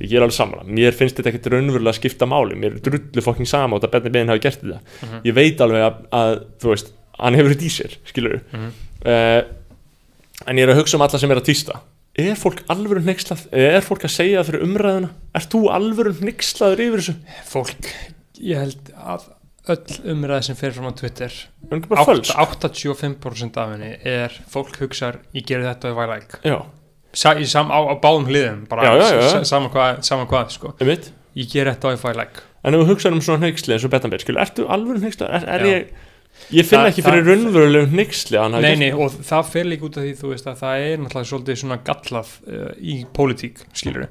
Speaker 2: ég er alveg sammála, mér finnst þetta ekkert raunverulega að skipta máli, mér er drullu fokking sama og þetta Benni Bein hafi gert þetta.
Speaker 1: Mhm.
Speaker 2: ég veit alveg að, að, þú veist hann hefur þetta í sér, skilur
Speaker 1: Mhm.
Speaker 2: uh, en ég er að hugsa um alla sem er að týsta er fólk alvöru hneykslað? Er fólk að segja fyrir umræðuna? Ert þú alvöru hneykslaður yfir þessu?
Speaker 1: Fólk, ég held að öll umræði sem fer fram á Twitter
Speaker 2: er það bara
Speaker 1: átt-
Speaker 2: fölsk.
Speaker 1: 85% af henni er fólk hugsar ég geri þetta ef I like.
Speaker 2: Já,
Speaker 1: Sa, sam, á, á báðum hliðum bara
Speaker 2: Já, já, já,
Speaker 1: Saman hvað, saman hvað sko. ég geri þetta ef I like.
Speaker 2: En ef þú hugsaður um svona hneyksli eins og skilur, ertu alvöru hneykslaður? Er, er ég ég finn
Speaker 1: Það-
Speaker 2: ekki fyrir
Speaker 1: það-
Speaker 2: raunverulegu hneyksli að hann hafi
Speaker 1: Nei, nei, og það fer líka út af því, þú veist, að það er náttúrulega svolítið svona gallað uh, í pólitík, skilur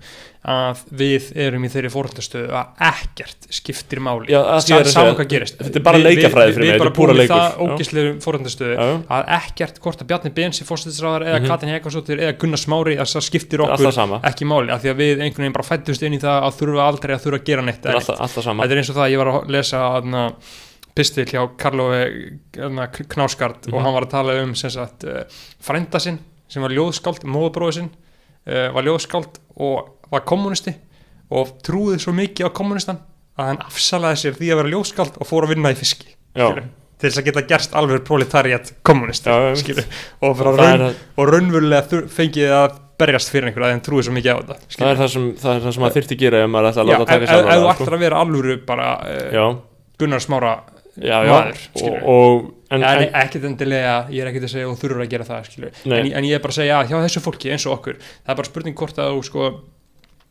Speaker 1: að við erum í þeirri fórhaldastöðu að ekkert skiptir máli
Speaker 2: að að
Speaker 1: saman hvað gerist
Speaker 2: þetta er bara
Speaker 1: Við-
Speaker 2: leikafræði
Speaker 1: við-
Speaker 2: fyrir mig,
Speaker 1: Við
Speaker 2: þetta
Speaker 1: bara
Speaker 2: er púra leikur.
Speaker 1: það
Speaker 2: Já.
Speaker 1: ógislega fórhaldastöðu
Speaker 2: Já, já.
Speaker 1: að ekkert hvort að Bjarni Bensi fórstæðisráðar eða
Speaker 2: Mhm.
Speaker 1: Katrin Hekkarsdóttir eða Gunnar Smári að það skiptir
Speaker 2: Það
Speaker 1: okkur ekki máli, af því að við einhvern veginn bara fættust inn í það að þurfa aldrei að þurfa að gera neitt
Speaker 2: það er
Speaker 1: eins og það að ég var að lesa aðna, pistil hjá Karlófi Knáskart
Speaker 2: Mhm.
Speaker 1: og hann var að tala um sem sagt, uh, frænda sinn sem var ljóðskáld, móðabróði sinn uh, var ljóðskáld og var kommunisti og trúði svo mikið á kommunistan að hann afsalaði sér því að vera ljóðskáld og fór að vinna í fiski til þess að geta gerst alveg proletariat skilurðu, og,
Speaker 2: það
Speaker 1: raun, og raunverulega þur- fengið að berjast fyrir einhverju að hann trúði svo mikið á þetta
Speaker 2: það er það sem það er það sem maður þyrfti að gera ef maður ætla að láta
Speaker 1: ef
Speaker 2: taka sér
Speaker 1: ef þú
Speaker 2: alvarlega,
Speaker 1: ættir að vera alvöru bara uh, Gunnar Smára
Speaker 2: já,
Speaker 1: maður,
Speaker 2: og, og en,
Speaker 1: en,
Speaker 2: en,
Speaker 1: ekkert endilega, ég er ekkert að segja og þurfur að gera það en, en ég er bara að segja að hjá þessu fólki eins og okkur það er bara spurning hvort að þú sko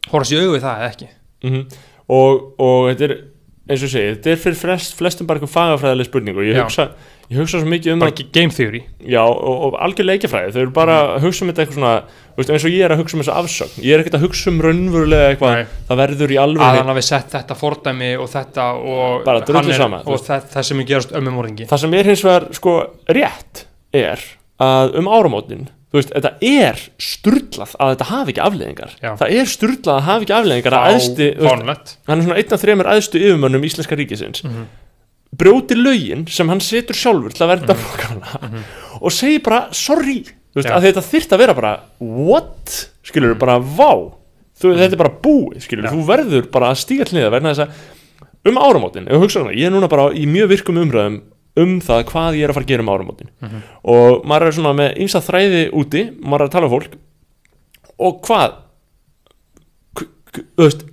Speaker 1: horfast í augu við það eða ekki.
Speaker 2: Mm og, og þetta er eins og ég segi, þetta er fyrir flest, flestum bara eitthvað fagafræðileg spurning og ég
Speaker 1: Já.
Speaker 2: Ég hugsa svo mikið um
Speaker 1: bara
Speaker 2: það
Speaker 1: game theory.
Speaker 2: Já, og, og algjör leikjafræði, þau eru bara að hugsa um þetta eitthvað svona, veist, eins og ég er að hugsa um þessu afsögn, ég er ekkert að hugsa um raunverulega eitthvað,
Speaker 1: Nei.
Speaker 2: það verður í
Speaker 1: að
Speaker 2: alveg
Speaker 1: hann hafi sett þetta fordæmi og þetta og, er- og það, það sem er gerast ömmu morðingi.
Speaker 2: Það sem er hins vegar sko rétt er að um áramótin þú veist, þetta er sturlað að þetta hafi ekki afleðingar
Speaker 1: Já.
Speaker 2: það er sturlað að hafi ekki afleðingar að
Speaker 1: fánlegt
Speaker 2: hann er svona einn af þremur æðstu yfirmönnum íslenska ríkisins.
Speaker 1: Mhm.
Speaker 2: Brjóti lögin sem hann setur sjálfur til að verða mm og segir bara sorry. Þú veist,
Speaker 1: Já.
Speaker 2: að þetta þyrft að vera bara what, skilur bara vá, þú, þetta er bara búið skilur,
Speaker 1: Já.
Speaker 2: þú verður bara að stíga til niður verðna þess að um áramótin ef þú hugsa um það, ég er núna bara í mjög virkum umræðum um það hvað ég er að fara að gera um áramótin.
Speaker 1: Mhm.
Speaker 2: og maður er svona með ymsa þræði úti, maður er að tala um fólk. Og hvað? Þú veist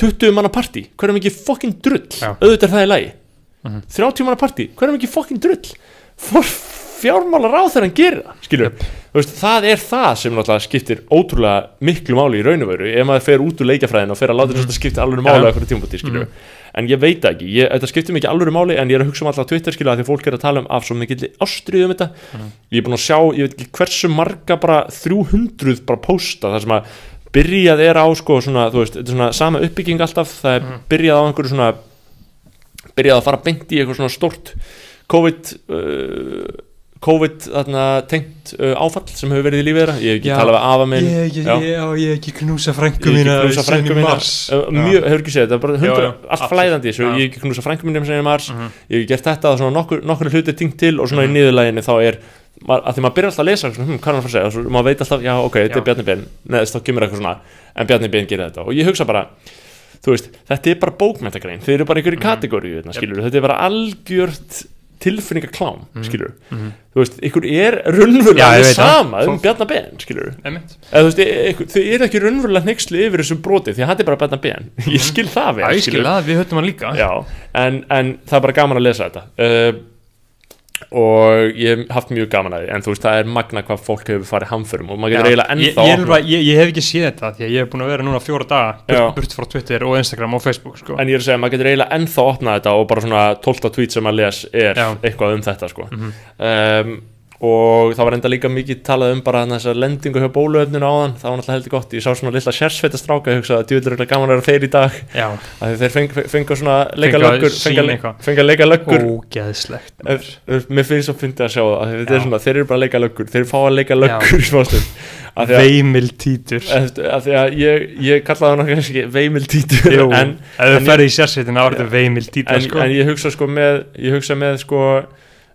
Speaker 2: 20 manna partí, hver er mikið fokkin drull?
Speaker 1: Já.
Speaker 2: auðvitað er það í lagi
Speaker 1: Mhm.
Speaker 2: 30 manna partí, hver er mikið fokkin drull for fjármálar á þegar hann gerir það skilur, þú veist, það er það sem náttúrulega skiptir ótrúlega miklu máli í raun og veru, ef maður fer út úr leikjafræðin og fer að láta þess að skiptir alveg máli
Speaker 1: Mhm.
Speaker 2: Á eitthvað tímpúti, skilur en ég veit ekki, ég, þetta skiptir mikið alveg máli en ég er að hugsa um alltaf Twitter, skilur, að því fólk er að tala um af svo mikill ástriðum þetta
Speaker 1: Mhm.
Speaker 2: ég er búin að sjá, ég veit ekki hversu marga bara 300 bara posta þar sem að byrjað er á sko svona, þú veist, þetta er svona sama uppbygging alltaf það er
Speaker 1: Mhm.
Speaker 2: byrjað á einhverju svona byrjað að fara beint í eitthvað svona stort COVID uh, COVID þarna, tengt uh, áfall sem hefur verið í lífið þeirra ég hef ekki
Speaker 1: Já.
Speaker 2: talað við afa minn
Speaker 1: Ég, ég,
Speaker 2: Já.
Speaker 1: ég, já, ég hef ekki knúsa
Speaker 2: Ég
Speaker 1: frængu
Speaker 2: hef
Speaker 1: mína
Speaker 2: ekki knúsa
Speaker 1: mars.
Speaker 2: uh, mjög, hefur ekki séð, þetta er bara hundra, allt flæðandi ég hef ekki knúsa frænku minn sem í mars,
Speaker 1: Mhm.
Speaker 2: ég hef gert þetta svona nokkur, nokkur hluti tengt til og svona
Speaker 1: Mhm.
Speaker 2: í niðurlæginu þá er að því maður byrjar alltaf að lesa svona, hm, hvað er hann að fara að segja, maður veit alltaf, já ok, þetta
Speaker 1: Já.
Speaker 2: er Bjarni Ben neðist þá kemur eitthvað svona, en Bjarni Ben gerir þetta og ég hugsa bara, veist þetta er bara bókmæntagrein, þeir eru bara einhverju
Speaker 1: Mhm.
Speaker 2: kategóriu, mm.
Speaker 1: Yep.
Speaker 2: þetta er bara algjört tilfinningaklám,
Speaker 1: Mhm.
Speaker 2: skilur
Speaker 1: Mhm.
Speaker 2: þú veist, ykkur er raunverulega sama um veist, e- ykkur, þau eru ekki raunverulega hneiksli yfir þessu broti því að hann er bara Bjarni Ben *laughs* ég skil það vel,
Speaker 1: Já, skil það, við höfum hann líka.
Speaker 2: Já, en, en það er bara gaman að lesa þetta uh, og ég hef haft mjög gaman að því en þú veist, það er magna hvað fólk hefur farið hamförum og maður getur eiginlega
Speaker 1: ég,
Speaker 2: ennþá
Speaker 1: ég, bara, ég, ég hef ekki séð þetta því að ég hef búin að vera núna fjóra daga burt, frá Twitter og Instagram og Facebook sko.
Speaker 2: en ég er að segja, maður getur eiginlega ennþá opnað þetta og bara svona 12 tweet sem maður les er
Speaker 1: Já.
Speaker 2: eitthvað um þetta sko
Speaker 1: Mhm.
Speaker 2: um, og það var enda líka mikið talað um bara þessa lendingu hjá bóluöfninu áðan. Það var náttúrulega heldur gott, ég sá svona lilla sérsveitastráka ég hugsaði að djúðlega er gaman að vera þeir í dag. Að þeir feng, fengu svona leika
Speaker 1: að
Speaker 2: löggur fengu að leika löggur.
Speaker 1: Ógeðslegt
Speaker 2: mér finnst fyndið að sjá það af því þetta er svona, þeir eru bara að leika löggur. Þeir fá að leika löggur í smástum af því að,
Speaker 1: Veimil títur.
Speaker 2: Af því að ég, ég kallaði hann kannski ekki veimil títur.
Speaker 1: Jú,
Speaker 2: en, en-
Speaker 1: er
Speaker 2: en,
Speaker 1: sko.
Speaker 2: en ég hugsa sko með ég hugsa með sko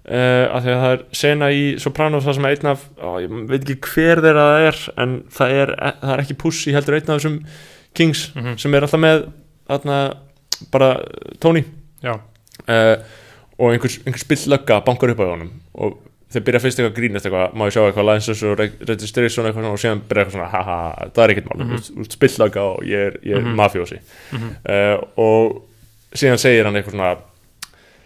Speaker 2: uh, af því að það er sena í Sopranos það sem er einn af, ó, ég veit ekki hver þeirra það er en það er, það er ekki Pussy heldur einn af þessum Kings
Speaker 1: Mhm.
Speaker 2: sem er alltaf með þarna, bara Tony uh, og einhver, einhver spill lögga bankar upp á honum og þeir byrja fyrst eitthvað að grínast eitthvað, má ég sjá eitthvað license og reg- registration eitthvað svona og síðan byrja eitthvað svona haha, það er ekkert mál, mm
Speaker 1: Mhm.
Speaker 2: -hmm. spill lögga og ég er, er
Speaker 1: Mhm.
Speaker 2: mafjósi
Speaker 1: Mhm.
Speaker 2: uh, og síðan segir hann eitthvað svona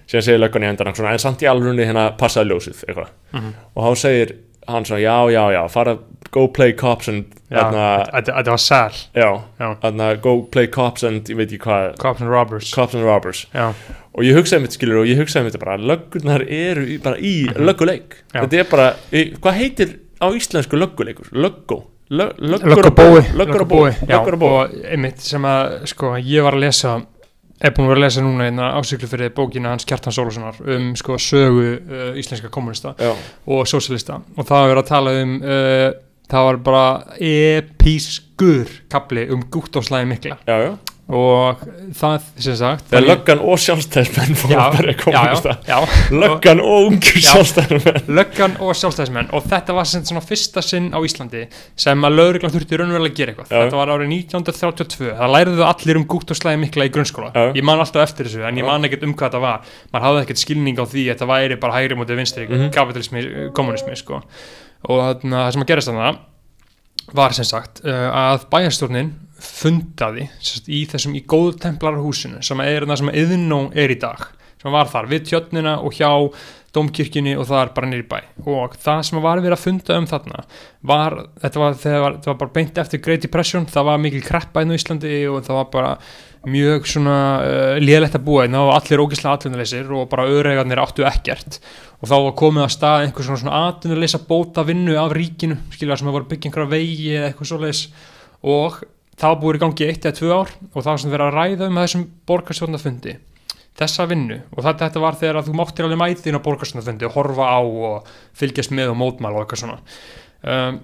Speaker 2: síðan segir löggan í endan hann svona, en samt í alveg hérna passaði ljósið eitthvað.
Speaker 1: Mhm.
Speaker 2: og þá segir hann svona, já, já, já fara, go play cops and
Speaker 1: þetta var sær
Speaker 2: já, go play cops and ég veit ekki hvað,
Speaker 1: Cops and Robbers.
Speaker 2: Cops and robbers.
Speaker 1: Já,
Speaker 2: og ég hugsaði mitt skilur og ég hugsaði mitt bara löggurnar eru í, bara í
Speaker 1: Mhm.
Speaker 2: lögguleik.
Speaker 1: Já.
Speaker 2: þetta er bara, hvað heitir á íslensku lögguleikur? Löggó Lög- löggur og
Speaker 1: bói
Speaker 2: löggur og bói og
Speaker 1: einmitt sem að sko, ég var að lesa er búin að vera að lesa núna einna ásyklu fyrir bókina hans Kjartan Sólussonar um sko, sögu uh, íslenska kommunista
Speaker 2: já,
Speaker 1: og sósíalista. Og það var að tala um uh, það var bara episkur kapli um gúttóslæði mikla.
Speaker 2: Já, já
Speaker 1: og það sem sagt var ég-
Speaker 2: löggan og sjálfstæðismenn að löggan og
Speaker 1: Já.
Speaker 2: sjálfstæðismenn
Speaker 1: löggan og sjálfstæðismenn og þetta var sem svona fyrsta sinn á Íslandi sem að lauruglan þurfti raunverulega að gera eitthvað
Speaker 2: Já.
Speaker 1: þetta var árið 1932 það læriðu allir um gútt og slæði mikla í grunnskóla
Speaker 2: Já.
Speaker 1: ég man alltaf eftir þessu en ég man ekkert um hvað þetta var maður hafði ekkert skilning á því að þetta væri bara hægri mútið vinstri,
Speaker 2: Mhm.
Speaker 1: kapitalismi, kommunismi sko. og þarna, það sem að gerast þarna var sem sagt uh, að bæjarstjórnin fundaði sagt, í þessum í góðtemplara húsinu sem er það sem yðnó er í dag sem var þar við tjötnina og hjá domkirkjunni og það er bara nýri bæ. Og það sem var verið að funda um þarna var, þetta var, var, var bara beint eftir Great Depression, það var mikil kreppa inn á Íslandi og það var bara mjög svona uh, lélætt að búa inn, það var allir ógislega atvinnuleysir og bara öðregarnir áttu ekkert. Og þá var komið að stað einhver svona, svona atvinnuleysa bóta vinnu af ríkinu skilja sem að voru byggja einhverja vegi eða eitthvað svoleiðis. Og það búið í gangi eitt eða tvö ár og það var sem verið að ræða um að þessum borgarstjórnafundi þessa vinnu. Og þetta, þetta var þegar að þú máttir alveg mæti inn á borgarstjórnafundi og horfa á og fylgjast með og mótmæla og eitthvað svona. Um,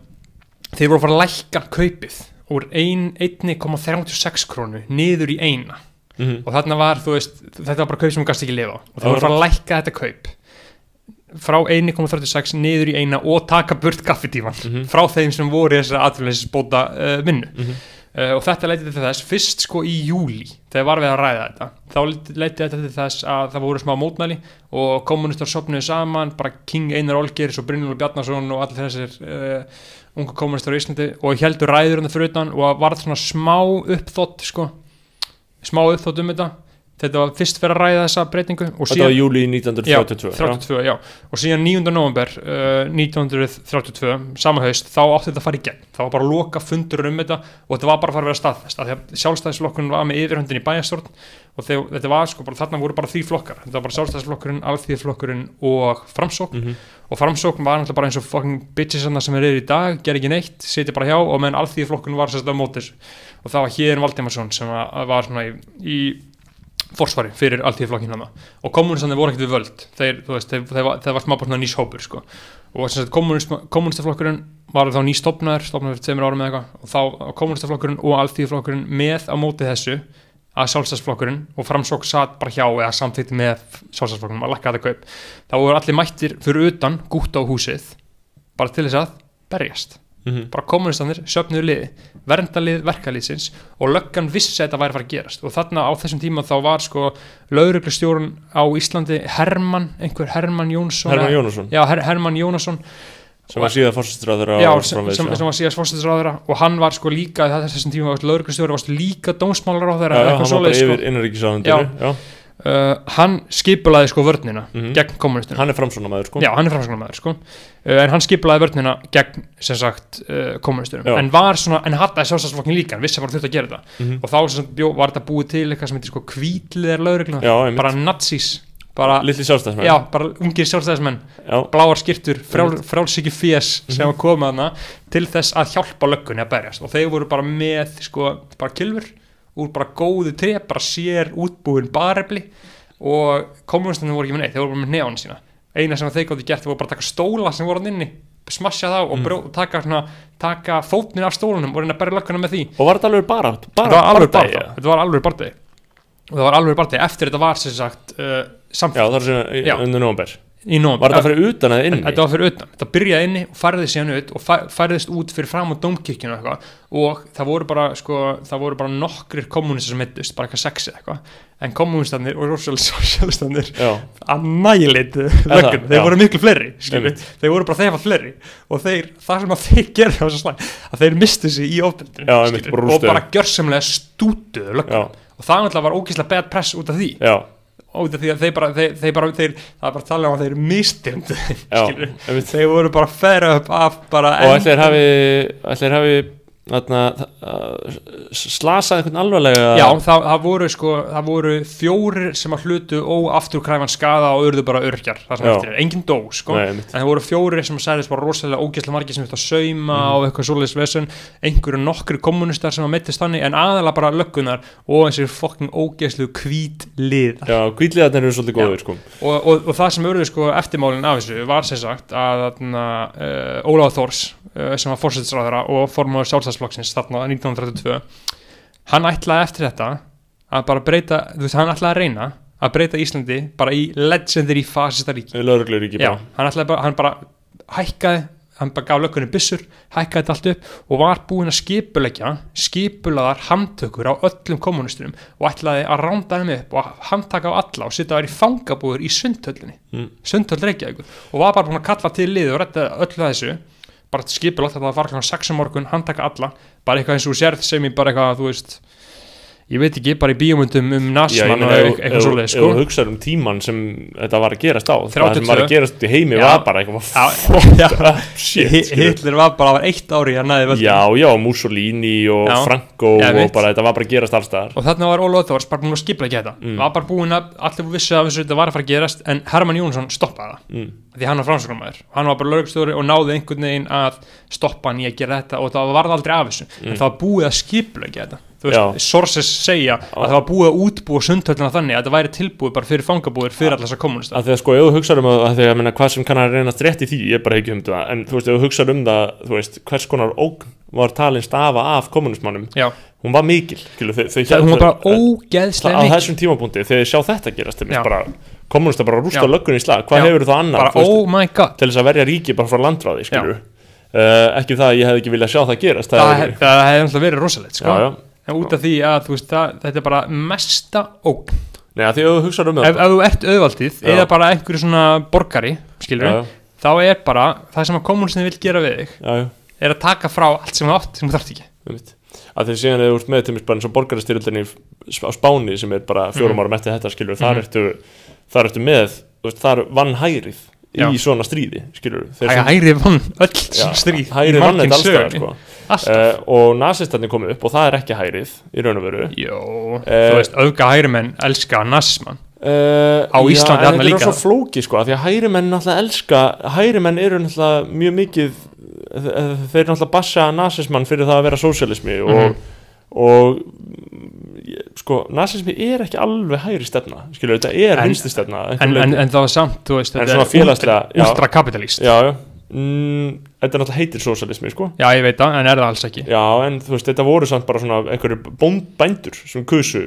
Speaker 1: þeir voru að fara að lækka kaupið úr ein- 1,36 krónu niður í eina
Speaker 2: Mhm.
Speaker 1: og þarna var, þú veist, þetta var bara kaup sem hún gast ekki lifa á og
Speaker 2: Það var
Speaker 1: að fara að lækka þetta kaup frá 1,36 niður í eina og taka burt kaffitíman
Speaker 2: Mhm. *laughs*
Speaker 1: frá þeim sem voru í þessari atvinnuleysisbóta uh, vinnu
Speaker 2: Mhm.
Speaker 1: uh, og þetta leitið til þess fyrst sko í júli þegar var við að ræða þetta þá leitið þetta til þess að það voru smá mótmæli og kommunistar sopnuðu saman bara King Einar Olgeirs og Brynjólfur Bjarnason og allir þessir uh, ungu kommunistar í Íslandi og heldur ræður hann fyrir utan og varð svona smá uppþótt sko. Smá uppþótt um þetta þetta var fyrst fyrir að ræða þessa breytingu og
Speaker 2: þetta var júli 1932
Speaker 1: Já, 32, já. Og síðan 9. november uh, 1932, sama haust, þá átti þetta að fara í gegn. Það var bara að loka fundur um þetta og þetta var bara að fara að vera staðfest. af því að Sjálfstæðisflokkurinn var með yfirhöndin í bæjastjórn og þegar, þetta var sko, bara, þarna voru bara því flokkar. Þetta var bara Sjálfstæðisflokkurinn, Alþýðflokkurinn og Framsókn.
Speaker 2: Mhm.
Speaker 1: Og Framsókn var náttúrulega bara eins og fucking bitches þarna sem er í dag, ger ekki neitt, sitja bara hjá og meðan Alþýðflokkurinn var sérstaklega á móti þessu. Og það var Héðin Valdimarsson sem var svona í, í forsvari fyrir alltíðflokkin hana og kommunistandi voru ekkert við völd. Þeir, veist, þeir, þeir, þeir var smá bara svona nýshópur sko. og kommunistaflokkurinn var þá nýstofnaður stofnaður fyrir tveimur árum eða eitthvað. Og þá kommunistaflokkurinn og alltíðflokkurinn með á móti þessu að sjálfstæðsflokkurinn og framsók satt bara hjá eða samþýtti með sjálfstæðsflokkurinn að lakka þetta kaup. Þá voru allir mættir fyrir utan gútt á húsið bara til þess að berjast
Speaker 2: Mhm.
Speaker 1: bara kommunistanir, söfnuðu liði verndalið verkalýsins og löggan vissi að þetta væri að fara að gerast og þarna á þessum tíma þá var sko lauruglustjórun á Íslandi Hermann, einhver Hermann Jónsson
Speaker 2: Herman Jónasson
Speaker 1: já, Her Hermann Jónasson
Speaker 2: sem var síðan fórstustráður
Speaker 1: já, sem, sem, sem var síðast fórstæðisráðara og hann var sko líka, þessum tíma var lauruglustjóri líka dómsmálar á
Speaker 2: já,
Speaker 1: þeirra
Speaker 2: já, hann var bara
Speaker 1: sko.
Speaker 2: yfir innanríkisáðundinu já.
Speaker 1: Uh, hann skipulaði sko vörnina
Speaker 2: Mhm.
Speaker 1: gegn kommunistunum
Speaker 2: hann er framsónamaður sko.
Speaker 1: Já, hann er framsóknarmaður sko. uh, en hann skiplaði vörnina gegn sem sagt uh, kommunistunum
Speaker 2: Já.
Speaker 1: en var svona, en hattaði sjálfstæðsflokkin líka hann vissi að bara þurfti að gera þetta
Speaker 2: Mhm.
Speaker 1: og þá sem sagt bjó, var þetta búið til eitthvað sem heitir sko hvítliðar lauruglunar, bara nazís. Bara,
Speaker 2: litli sjálfstæðsmenn
Speaker 1: já, bara ungir sjálfstæðismenn.
Speaker 2: Já,
Speaker 1: bláar skirtur, frjálsíki fés sem var komið hana til þess að hjálpa löggunni að berjast. Og þeir voru bara með sko, bara kilfur úr bara góðu tré, bara sér útbúin barefli og kommunistandi voru ekki með neitt, þeir voru bara með neón sína. Eina sem þeir gátti gert voru bara að taka stóla sem voru hann inni, smasja þá og
Speaker 2: Mm.
Speaker 1: brjó, taka, svona, taka fótnin af stólunum og reyna að berja lögguna með því.
Speaker 2: Og var þetta alveg bara
Speaker 1: þetta
Speaker 2: bara
Speaker 1: var alveg bara þetta var alveg bara og það var alveg bara eftir þetta var sem sagt uh,
Speaker 2: já,
Speaker 1: samfélag
Speaker 2: það er svona
Speaker 1: Já.
Speaker 2: undir nómber
Speaker 1: í nóvember.
Speaker 2: var þetta fyrir utan eða inni?
Speaker 1: Þetta var fyrir utan, þetta byrjaði inni og færði síðan ut og fæ- færðist út fyrir fram á dómkirkjunu og eitthvað. Og það voru bara, sko, það voru bara nokkrir kommunistar sem mittust, bara eitthvað sexi eitthvað. En kommunistarnir og sosialistanir *laughs*
Speaker 2: já,
Speaker 1: að nælitu löggun, þeir
Speaker 2: Já.
Speaker 1: voru miklu fleiri þeir voru bara þegar fleiri. Og þeir, það sem að þeir þessu slag að þeir mistu sig í
Speaker 2: bara
Speaker 1: og bara gjörsamlega stútuðu löggun og það var ógíslega bad press út af því.
Speaker 2: Já,
Speaker 1: af því að þeir bara, þeir, þeir bara þeir, það er bara að tala um að þeir *laughs* skilur
Speaker 2: einmitt.
Speaker 1: þeir voru bara færa upp af bara
Speaker 2: og ætlir hafi ætlir hafi þarna, uh, slasað einhvern alvarlega
Speaker 1: já, það, það voru sko það voru fjórir sem að hlutu óafturkræfan skada og urðu bara örkjar það sem
Speaker 2: Já.
Speaker 1: eftir er, engin dó sko.
Speaker 2: Nei,
Speaker 1: en það voru fjórir sem að sæðist bara rosalega ógæslega margir sem að sauma
Speaker 2: Mhm.
Speaker 1: og eitthvað svoleiðis vesen. Einhverju nokkri kommunistar sem að meittist þannig en aðalega bara löggunar og eins og fokking ógæslu hvít lið.
Speaker 2: Já, hvítliðarnir eru svolítið góður sko.
Speaker 1: Og, og, og það sem urðu sko eftirmálin af þessu var sem sagt að þarna, uh, Ólaf Þórs uh, sem var fórsettisráðara og formáður sjálfstæðsflokksins þarna 1932 hann ætlaði eftir þetta að bara breyta, þú veist, hann ætlaði að reyna að breyta Íslandi bara í legendary fascista ríki.
Speaker 2: Lögreglur ekki
Speaker 1: Já,
Speaker 2: bara.
Speaker 1: hann ætlaði bara, hann bara hækkaði hann bara gaf löggunni byssur, hækkaði þetta allt upp og var búinn að skipulegja skipulaðar handtökur á öllum kommunistunum og ætlaði að ránda þeim upp og handtaka á alla og setja þær í fangabúður í sundhöllinni
Speaker 2: Mm.
Speaker 1: sundhöll Reykjavíkur og var bara búinn að kalla til lið og rætta öllu þessu bara skipulagt þetta var klokkan 6 um morgun handtaka alla, bara eitthvað eins og sérð sem í bara eitthvað, þú veist ég veit ekki, bara í bíómyndum um
Speaker 2: meina,
Speaker 1: og eitthvað,
Speaker 2: ef-
Speaker 1: svoleið
Speaker 2: ef
Speaker 1: sko.
Speaker 2: þú hugsaður um tíman sem þetta var að gerast á það
Speaker 1: 32.
Speaker 2: sem var að gerast í heimi
Speaker 1: Já.
Speaker 2: var bara eitthvað shit.
Speaker 1: Hitler var bara var eitt ári að næði völdum
Speaker 2: já, já, Mussolini og
Speaker 1: Já.
Speaker 2: Franco
Speaker 1: Já,
Speaker 2: og bara þetta var bara að gerast allstaðar
Speaker 1: og þarna var Ólaf Þórs bara búin að skipla ekki þetta
Speaker 2: Mm.
Speaker 1: var bara búin að allir vissi að þetta var að fara að gerast en Hermann Jónsson stoppaði það
Speaker 2: mm.
Speaker 1: því hann var framsögnumæður hann var bara lögstjóri og náði einhvern veginn að stoppa hann í að gera þetta og það varð aldrei af þessu
Speaker 2: Mm.
Speaker 1: en það var búið að skipla ekki þetta þú
Speaker 2: Já.
Speaker 1: veist, sources segja að það var búið að útbúa sundhöllina þannig að þetta væri tilbúið bara fyrir fangabúðir fyrir allar þessar kommunista
Speaker 2: að því að sko, ef þú hugsaður um að, að því að menna, hvað sem kann að reyna strétt í því, ég er bara ekki um það en þú veist, ef þú hugsaður um það, þú veist, hvers konar ógn var talin stafa af kommunismannum
Speaker 1: já,
Speaker 2: hún var mikil, skilu, þau, þau
Speaker 1: það, hún var bara
Speaker 2: á
Speaker 1: ógeðslega mikil
Speaker 2: þessum tímapunkti, þegar þið sjá þetta gerast
Speaker 1: Já.
Speaker 2: kommunista bara rústa
Speaker 1: Já.
Speaker 2: löggun í slag, hvað
Speaker 1: Já.
Speaker 2: hefur það veist,
Speaker 1: oh my god
Speaker 2: til þess að verja ríki bara frá landráði, uh, ekki það að ég hefði ekki viljað sjá það gerast
Speaker 1: það, hef- það hefði náttúrulega verið rosalegt sko. En út af því að veist, það, þetta er bara mesta ógn.
Speaker 2: Nei, að því að þú hugsaður um það
Speaker 1: ef þú ert auðvaldið eða bara einhverju svona borgari skilur þá er bara það sem að kommunistin vil gera við þig
Speaker 2: já, já,
Speaker 1: er að taka frá allt sem þú átt sem þú þarft ekki.
Speaker 2: Að því síðan eða þú ert með til mér bara eins og borgarastyrjöldinni á Spáni sem er bara fjórum
Speaker 1: Mhm.
Speaker 2: árum eftir þetta skilur, þar
Speaker 1: Mhm.
Speaker 2: ertu þar ertu með, þar vann hærið í
Speaker 1: Já.
Speaker 2: svona stríði,
Speaker 1: hæri vann öll sem stríð
Speaker 2: hæri
Speaker 1: í
Speaker 2: vann þetta allstæðar sko.
Speaker 1: alltaf
Speaker 2: uh, og nazistarnir komu upp og það er ekki hærið í raun og veru
Speaker 1: Jó,
Speaker 2: Eh,
Speaker 1: þú veist, auðga hæri menn elska nazismann
Speaker 2: Uh,
Speaker 1: Á Íslandi
Speaker 2: já, en þetta er svo flóki sko, því að hæri menn náttúrulega elska hæri menn eru náttúrulega mjög mikið þe- þeir náttúrulega bassa nazismann fyrir það að vera sósialismi og,
Speaker 1: Mhm.
Speaker 2: og mm, ég- sko nasismi er ekki alveg hægri stefna skilur, þetta er vinstri stefna
Speaker 1: en, en, en það var samt, þú veist þetta er ultra, ultrakapitalist.
Speaker 2: Já, já. Mm, þetta er náttúrulega heitir sósalismi sko
Speaker 1: Já, ég veit það, en er það alls ekki
Speaker 2: já, en þú veist, þetta voru samt bara svona einhverju bónd, bændur sem kusu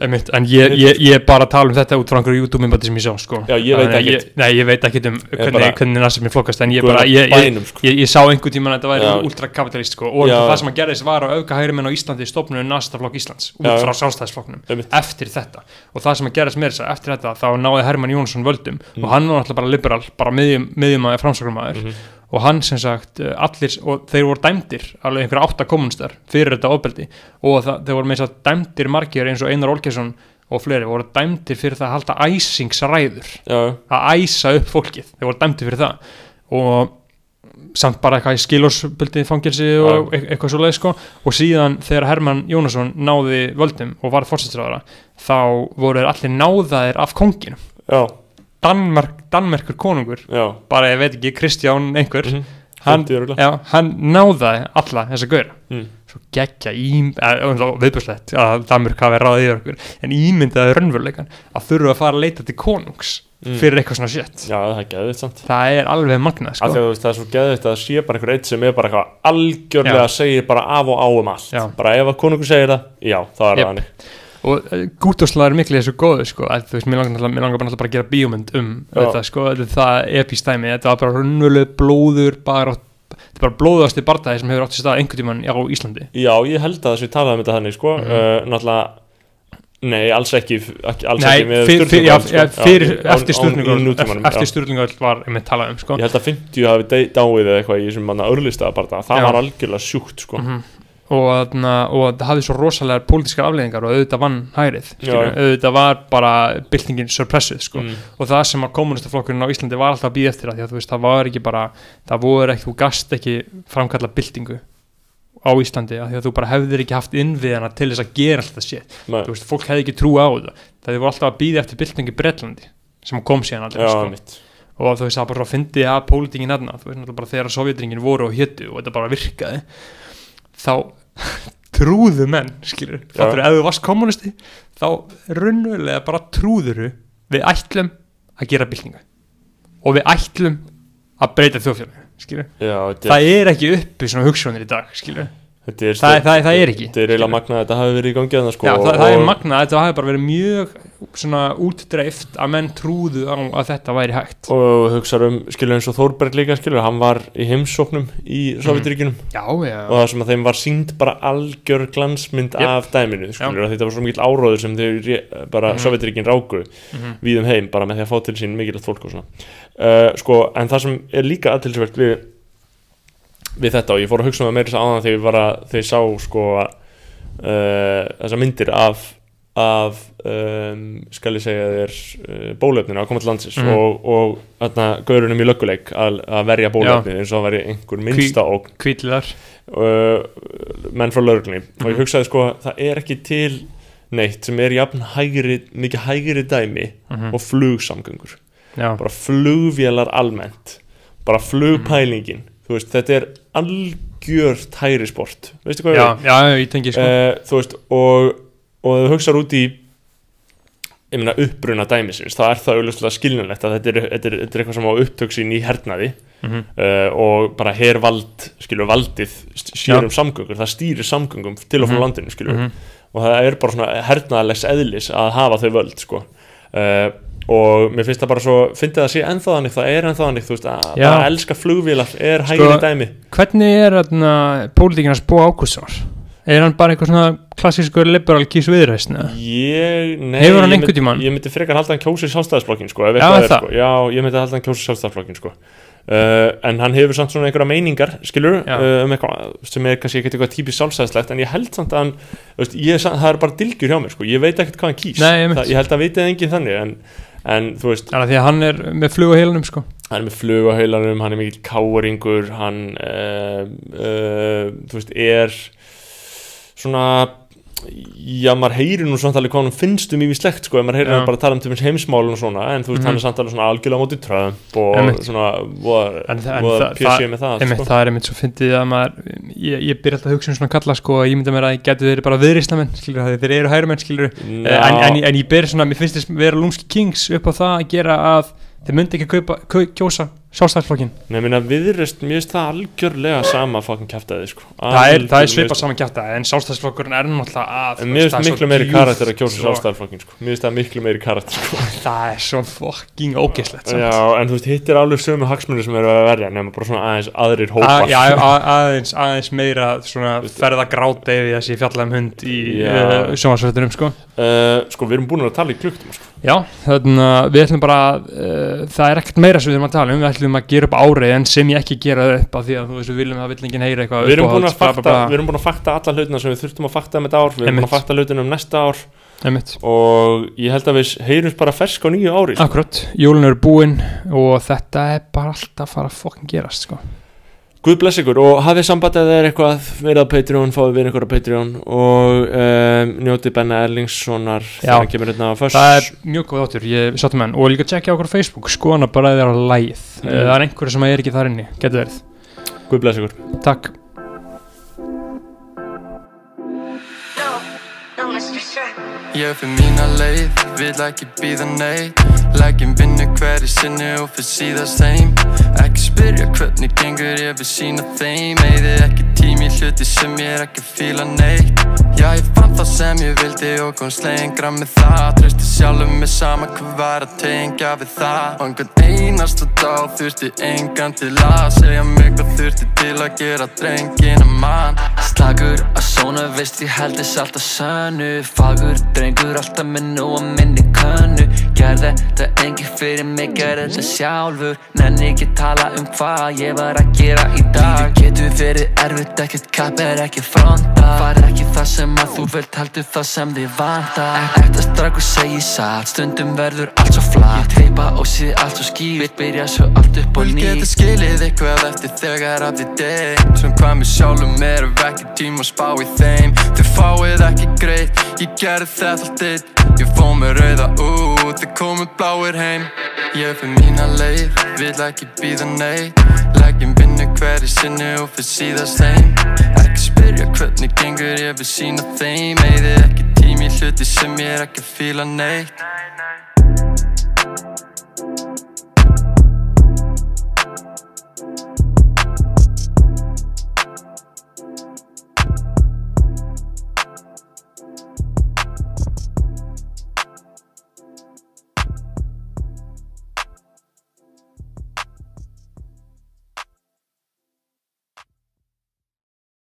Speaker 1: Einmitt, En ég, ég, ég bara tala um þetta út frá einhverju YouTube-myndbandi sem ég sjá sko.
Speaker 2: Já, ég veit ekkert.
Speaker 1: ég, Nei, ég veit ekkert um hvernig, hvernig nasismi flokkast En ég bara, ég, ég,
Speaker 2: bænum, sko.
Speaker 1: ég, ég sá einhvern tímann að þetta væri ultrakapitalist sko. Og
Speaker 2: Já.
Speaker 1: það sem að gerðist var að auka hægri menn á Íslandi stofnunu nasistaflokk Íslands út
Speaker 2: Já.
Speaker 1: frá sjálfstæðisflokknum
Speaker 2: Einmitt.
Speaker 1: eftir þetta og það sem að þess að eftir þetta þá náði Hermann Jónsson völdum
Speaker 2: Mm.
Speaker 1: og hann var náttúrulega bara liberal, bara miðjum, miðjum. Og hann sem sagt uh, allir, og þeir voru dæmdir alveg einhverja átta kommunistar fyrir þetta ofbeldi. Og það, þeir voru með þess að dæmdir margir eins og Einar Olgesson og fleiri voru dæmdir fyrir það að halda æsingsræður.
Speaker 2: Já,
Speaker 1: að æsa upp fólkið, þeir voru dæmdir fyrir það. Og samt bara eitthvað í skilórsbyldi fangilsi og e eitthvað svo leið sko. Og síðan þegar Hermann Jónasson náði völdum og var fórsettisráðara þá voru allir náðaðir af konginu
Speaker 2: já,
Speaker 1: Danmark, Danmerkur konungur
Speaker 2: já
Speaker 1: bara ég veit ekki, Kristján einhver
Speaker 2: Mhm.
Speaker 1: hann,
Speaker 2: 50 örugglega.
Speaker 1: já, hann náðaði alla þessa gauðra
Speaker 2: Mm.
Speaker 1: svo geggja ím, viðbjörnslegt að Danmörk hafi ráðið yfir okkur en ímyndaði raunveruleikan að þurfa að fara að leita til konungs
Speaker 2: Mm.
Speaker 1: fyrir eitthvað svona shit
Speaker 2: já, það er geðvitt samt
Speaker 1: það er alveg magnað sko.
Speaker 2: að veist, það er svo geðvitt að það sé bara einhver eitt sem er bara eitthvað algjörlega
Speaker 1: Já.
Speaker 2: segir bara af og á um allt
Speaker 1: Já.
Speaker 2: bara ef að konungur segir það, já, það er
Speaker 1: Jep.
Speaker 2: það
Speaker 1: og uh, gútosla er miklu þessu góðu sko, að, þú veist, mér langar, mér langar bara bara að gera bíómynd um þetta sko, þetta er það epistæmi, þetta var bara raunveruleg blóður bara, þetta er bara blóðasti bardagi sem hefur átt í stað einhvern tímann á Íslandi
Speaker 2: já, ég held að það sé talað um þetta þannig sko,
Speaker 1: Mhm.
Speaker 2: uh, náttúrulega nei, alls ekki, alls
Speaker 1: Nei,
Speaker 2: ekki með
Speaker 1: já,
Speaker 2: sko.
Speaker 1: eftir
Speaker 2: nútímanum,
Speaker 1: eftir
Speaker 2: já.
Speaker 1: stjórningöld var einmitt talað um sko.
Speaker 2: ég held að 50 hafi dáið eða eitthvað í þessum manna örlistaða bara það
Speaker 1: Já.
Speaker 2: var algjörlega sjúkt sko
Speaker 1: Mhm. Og, þarna, og það hafði svo rosalega pólitískar afleðingar og auðvitað vann hærið auðvitað var bara byltingin surpressuð sko.
Speaker 2: Mm.
Speaker 1: og það sem að kommunistaflokkurinn á Íslandi var alltaf að býða eftir það að þú veist það var ekki bara það voru ekki, þú gast ekki framkalla byltingu á Íslandi af því að þú bara hefðir ekki haft innviðana til þess að gera alltaf
Speaker 2: Nei.
Speaker 1: þú veist, fólk hefði ekki trú á þetta það voru alltaf að býða eftir byltingu í Bretlandi sem kom síðan
Speaker 2: já,
Speaker 1: sko. og þú veist það bara fyndi að pólitingin þarna, þú veist bara þegar sovjetringin voru og héttu og þetta bara virkaði þá *laughs* trúðu menn, skilur fattur, ef þú varst kommunisti þá raunverulega bara trúðuru við ætlum að gera byltingu. Og við ætlum að breyta þjóðfélagi, skilur
Speaker 2: já,
Speaker 1: það er ekki uppi svona hugsunir í dag, skilur
Speaker 2: þetta er,
Speaker 1: það, það, það er ekki
Speaker 2: þetta er eiginlega magnað að þetta hafi verið í gangi sko
Speaker 1: Já, það, það er magnað að þetta hafi bara verið mjög svona útdreift að menn trúðu á að þetta væri hægt
Speaker 2: og hugsaður um, skilur eins og Þórberg líka skilur, hann var í heimsóknum í Sovjetiríkinum
Speaker 1: Já, já,
Speaker 2: og það sem að þeim var sínd bara algjör glansmynd
Speaker 1: Jep.
Speaker 2: af dæminu skilur, þetta var svo mikill áróður sem þau bara
Speaker 1: Mhm.
Speaker 2: Sovjetiríkin ráku
Speaker 1: Mhm.
Speaker 2: við um heim bara með því að fá til sín mikilvægt fólk og svona uh, sko, en það sem er líka aðtilsvert við, við þetta og ég fór að hugsa um það meira þess að áðan þegar ég var að ég sá sko uh, þessar myndir af af um, skal ég segja þér uh, bólefninu að koma til landsins
Speaker 1: Mhm.
Speaker 2: og, og þarna gaurunum í lögguleik að, að verja bólefni eins og það væri einhver minnsta og uh, menn frá lögreglunni. Og ég
Speaker 1: Mhm.
Speaker 2: hugsaði sko það er ekki til neitt sem er jafn hægri, mikið hægri dæmi
Speaker 1: Mhm.
Speaker 2: og flugsamgöngur.
Speaker 1: Já,
Speaker 2: bara flugvélar almennt. Bara flugpælingin. Þú veist, þetta er algjört hægri sport. Veistu hvað ég
Speaker 1: já, já, ég tengi sko.
Speaker 2: Uh, þú veist, og og ef þú hugsaður út í ég meina uppruna dæmisins þá er það auðvitað skiljanlegt að þetta er, þetta er, þetta er eitthvað sem á upptöksin í hernaði
Speaker 1: Mhm.
Speaker 2: uh, og bara hervald skilur valdið sér um samgöngur það stýrir samgöngum til og frá
Speaker 1: Mhm.
Speaker 2: landinu skilur
Speaker 1: Mhm.
Speaker 2: og það er bara svona hernaðalegs eðlis að hafa þau völd sko uh, og mér finnst það bara svo fyndið að sé ennþá þannig, það er ennþá þannig þú veist að
Speaker 1: Já.
Speaker 2: bara elska flugvélar er
Speaker 1: Sko,
Speaker 2: hægri dæmi
Speaker 1: Hvernig er þarna pólitíkina spó Ágústssonar? Er hann bara eitthvað svona klassískur liberal
Speaker 2: ég, nei,
Speaker 1: Hefur hann
Speaker 2: ég
Speaker 1: einhvern tímann?
Speaker 2: ég myndi frekar halda hann kjósi sjálfstæðisflokkin sko,
Speaker 1: Já, er
Speaker 2: sko. já, ég myndi halda hann kjósi sjálfstæðisflokkin sko. uh, en hann hefur samt svona einhverja meiningar skilur, uh, um eitthvað sem er kannski ekkert eitthvað típist sjálfstæðislegt en ég held samt að hann, veist, ég, það er bara dilgjur hjá mér, sko. ég veit ekkert hvað hann kýs
Speaker 1: Nei, einmitt.
Speaker 2: það, ég held að vitið enginn þannig en, en þú veist,
Speaker 1: að hann er með flug á heilanum sko
Speaker 2: hann er með flug á heilanum hann er mikill káringur hann uh, veist, er svona já, maður heyrir nú samt alveg hvað hann finnst um yfirslegt sko, ef maður heyrir hann bara tala um til heimsmálun og svona, en þú veist,
Speaker 1: Mhm.
Speaker 2: hann er samt alveg svona algjörlega á móti Trump og
Speaker 1: Einmitt.
Speaker 2: svona
Speaker 1: En en
Speaker 2: voða
Speaker 1: það-
Speaker 2: PC með það,
Speaker 1: Einmitt,
Speaker 2: sko.
Speaker 1: það er einmitt svo fyndið að maður ég, ég byrja alltaf að hugsa um svona kalla sko að ég mynda mér að ég geti verið bara viðrislamenn skilur það, þeir eru hærumenn skilur
Speaker 2: Já.
Speaker 1: en, en, en ég ber svona, mér finnst þess vera lúmski kings upp á það að gera að þeir myndi ekki kaupa, kau, kjósa sjálfstæðsflokkin
Speaker 2: Nei, ég meina, viðrest, mér finnst það algjörlega sama fucking kæftæði, sko.
Speaker 1: Það er, það er svipað saman kjæfta en sjálfstæðsflokkurinn er náttúrulega að
Speaker 2: En mér finnst miklu meiri karakter að kjósa sjálfstæðarflokkin, sko. Mér finnst það miklu meiri karakter, sko. *laughs*
Speaker 1: Það er svo fucking ógeslegt samt.
Speaker 2: Já, en þú veist, hitt er alveg sömu hagsmunir sem eru að verja nema bara svona aðeins aðrir hópar.
Speaker 1: já, *laughs* aðeins, aðeins meira svona ferða gráta yfir þessi fjalla um hund í
Speaker 2: Já.
Speaker 1: uh, sjónvarsvöldunum sko.
Speaker 2: Uh, Sko, við erum búin að tala í klukktum,
Speaker 1: ætlum bara að um gera upp árið en sem ég ekki gera upp af því að þú veist við viljum að það vill enginn heyra eitthvað
Speaker 2: Við erum, búin
Speaker 1: uppáhalds,
Speaker 2: að
Speaker 1: bla,
Speaker 2: fakta,
Speaker 1: bla.
Speaker 2: við erum búin að fakta alla hlutina sem við þurftum að fakta með þetta ár Við erum búin að fakta hlutina um næsta ár
Speaker 1: Einmitt.
Speaker 2: Og ég held að við heyrumst bara fersk á nýju ári sko.
Speaker 1: Akkurat, jólun eru búin og þetta er bara alltaf að fara að fokkin gerast sko.
Speaker 2: Guð bless ykkur. Og hafið samband eða er eitthvað verið á Patreon, fáið við á Patreon. Og um, njótið Benna Erlingssonar þegar hann kemur hérna á föss
Speaker 1: Það er mjög góð áttur, ég sáttum henn og líka tjekkja okkur á Facebook, skoðana bara að þeirra lægið
Speaker 2: Mm.
Speaker 1: mm. það er einhverju sem er ekki þar inni, getur verið.
Speaker 2: Guð bless ykkur.
Speaker 1: Takk.
Speaker 4: Ég fyrir mína leið, vil ekki býða neitt. Leggjum vinnu hverju sinni og fyrir síðast heim Ekki spyrja hvernig gengur ég vil sína þeim Eyði ekki tími í hluti sem ég er ekki að fíla neitt. Já ég fann það sem ég vildi og komst lengra með það. Trausti sjálfum mig sama hvað var að tengja við það. Og einhvern einasta dag þurfti engan til að segja mig hvað þurfti til að gera drengina mann Slagur að svona veist ég held þess alltaf sönnu. Fagur drengur alltaf með nú að minni könnu. Gerði þetta engi fyrir mig, gerði þetta sjálfur. Nenni ekki tala um hvað ég var að gera í dag. Lífið getur verið erfitt, ekkert kapp er ekki fronta. Var ekki það sem að þú vilt, heldur það sem þið vanta Þetta strakkur segi satt, stundum verður allt svo flatt. Ég teipa og sé allt svo skýrt, byrja svo allt upp og nýtt Vil geta skilið eitthvað eftir þegar að þið deyr. Sem hvað mér sjálfum er ef ekki tíma að spá í þeim. Þið fáið ekki greitt, ég gerði þetta allt eitt Ég fóð mér rauða út, þið komið bláir heim. Ég fyrir mína leið, vil ekki býða neitt. Leggjum vinnu hverju sinni og fyrir síðast heim Ekki spyrja hvernig gengur, ég vil sína þeim Eyði ekki tími hluti sem ég er ekki að fíla neitt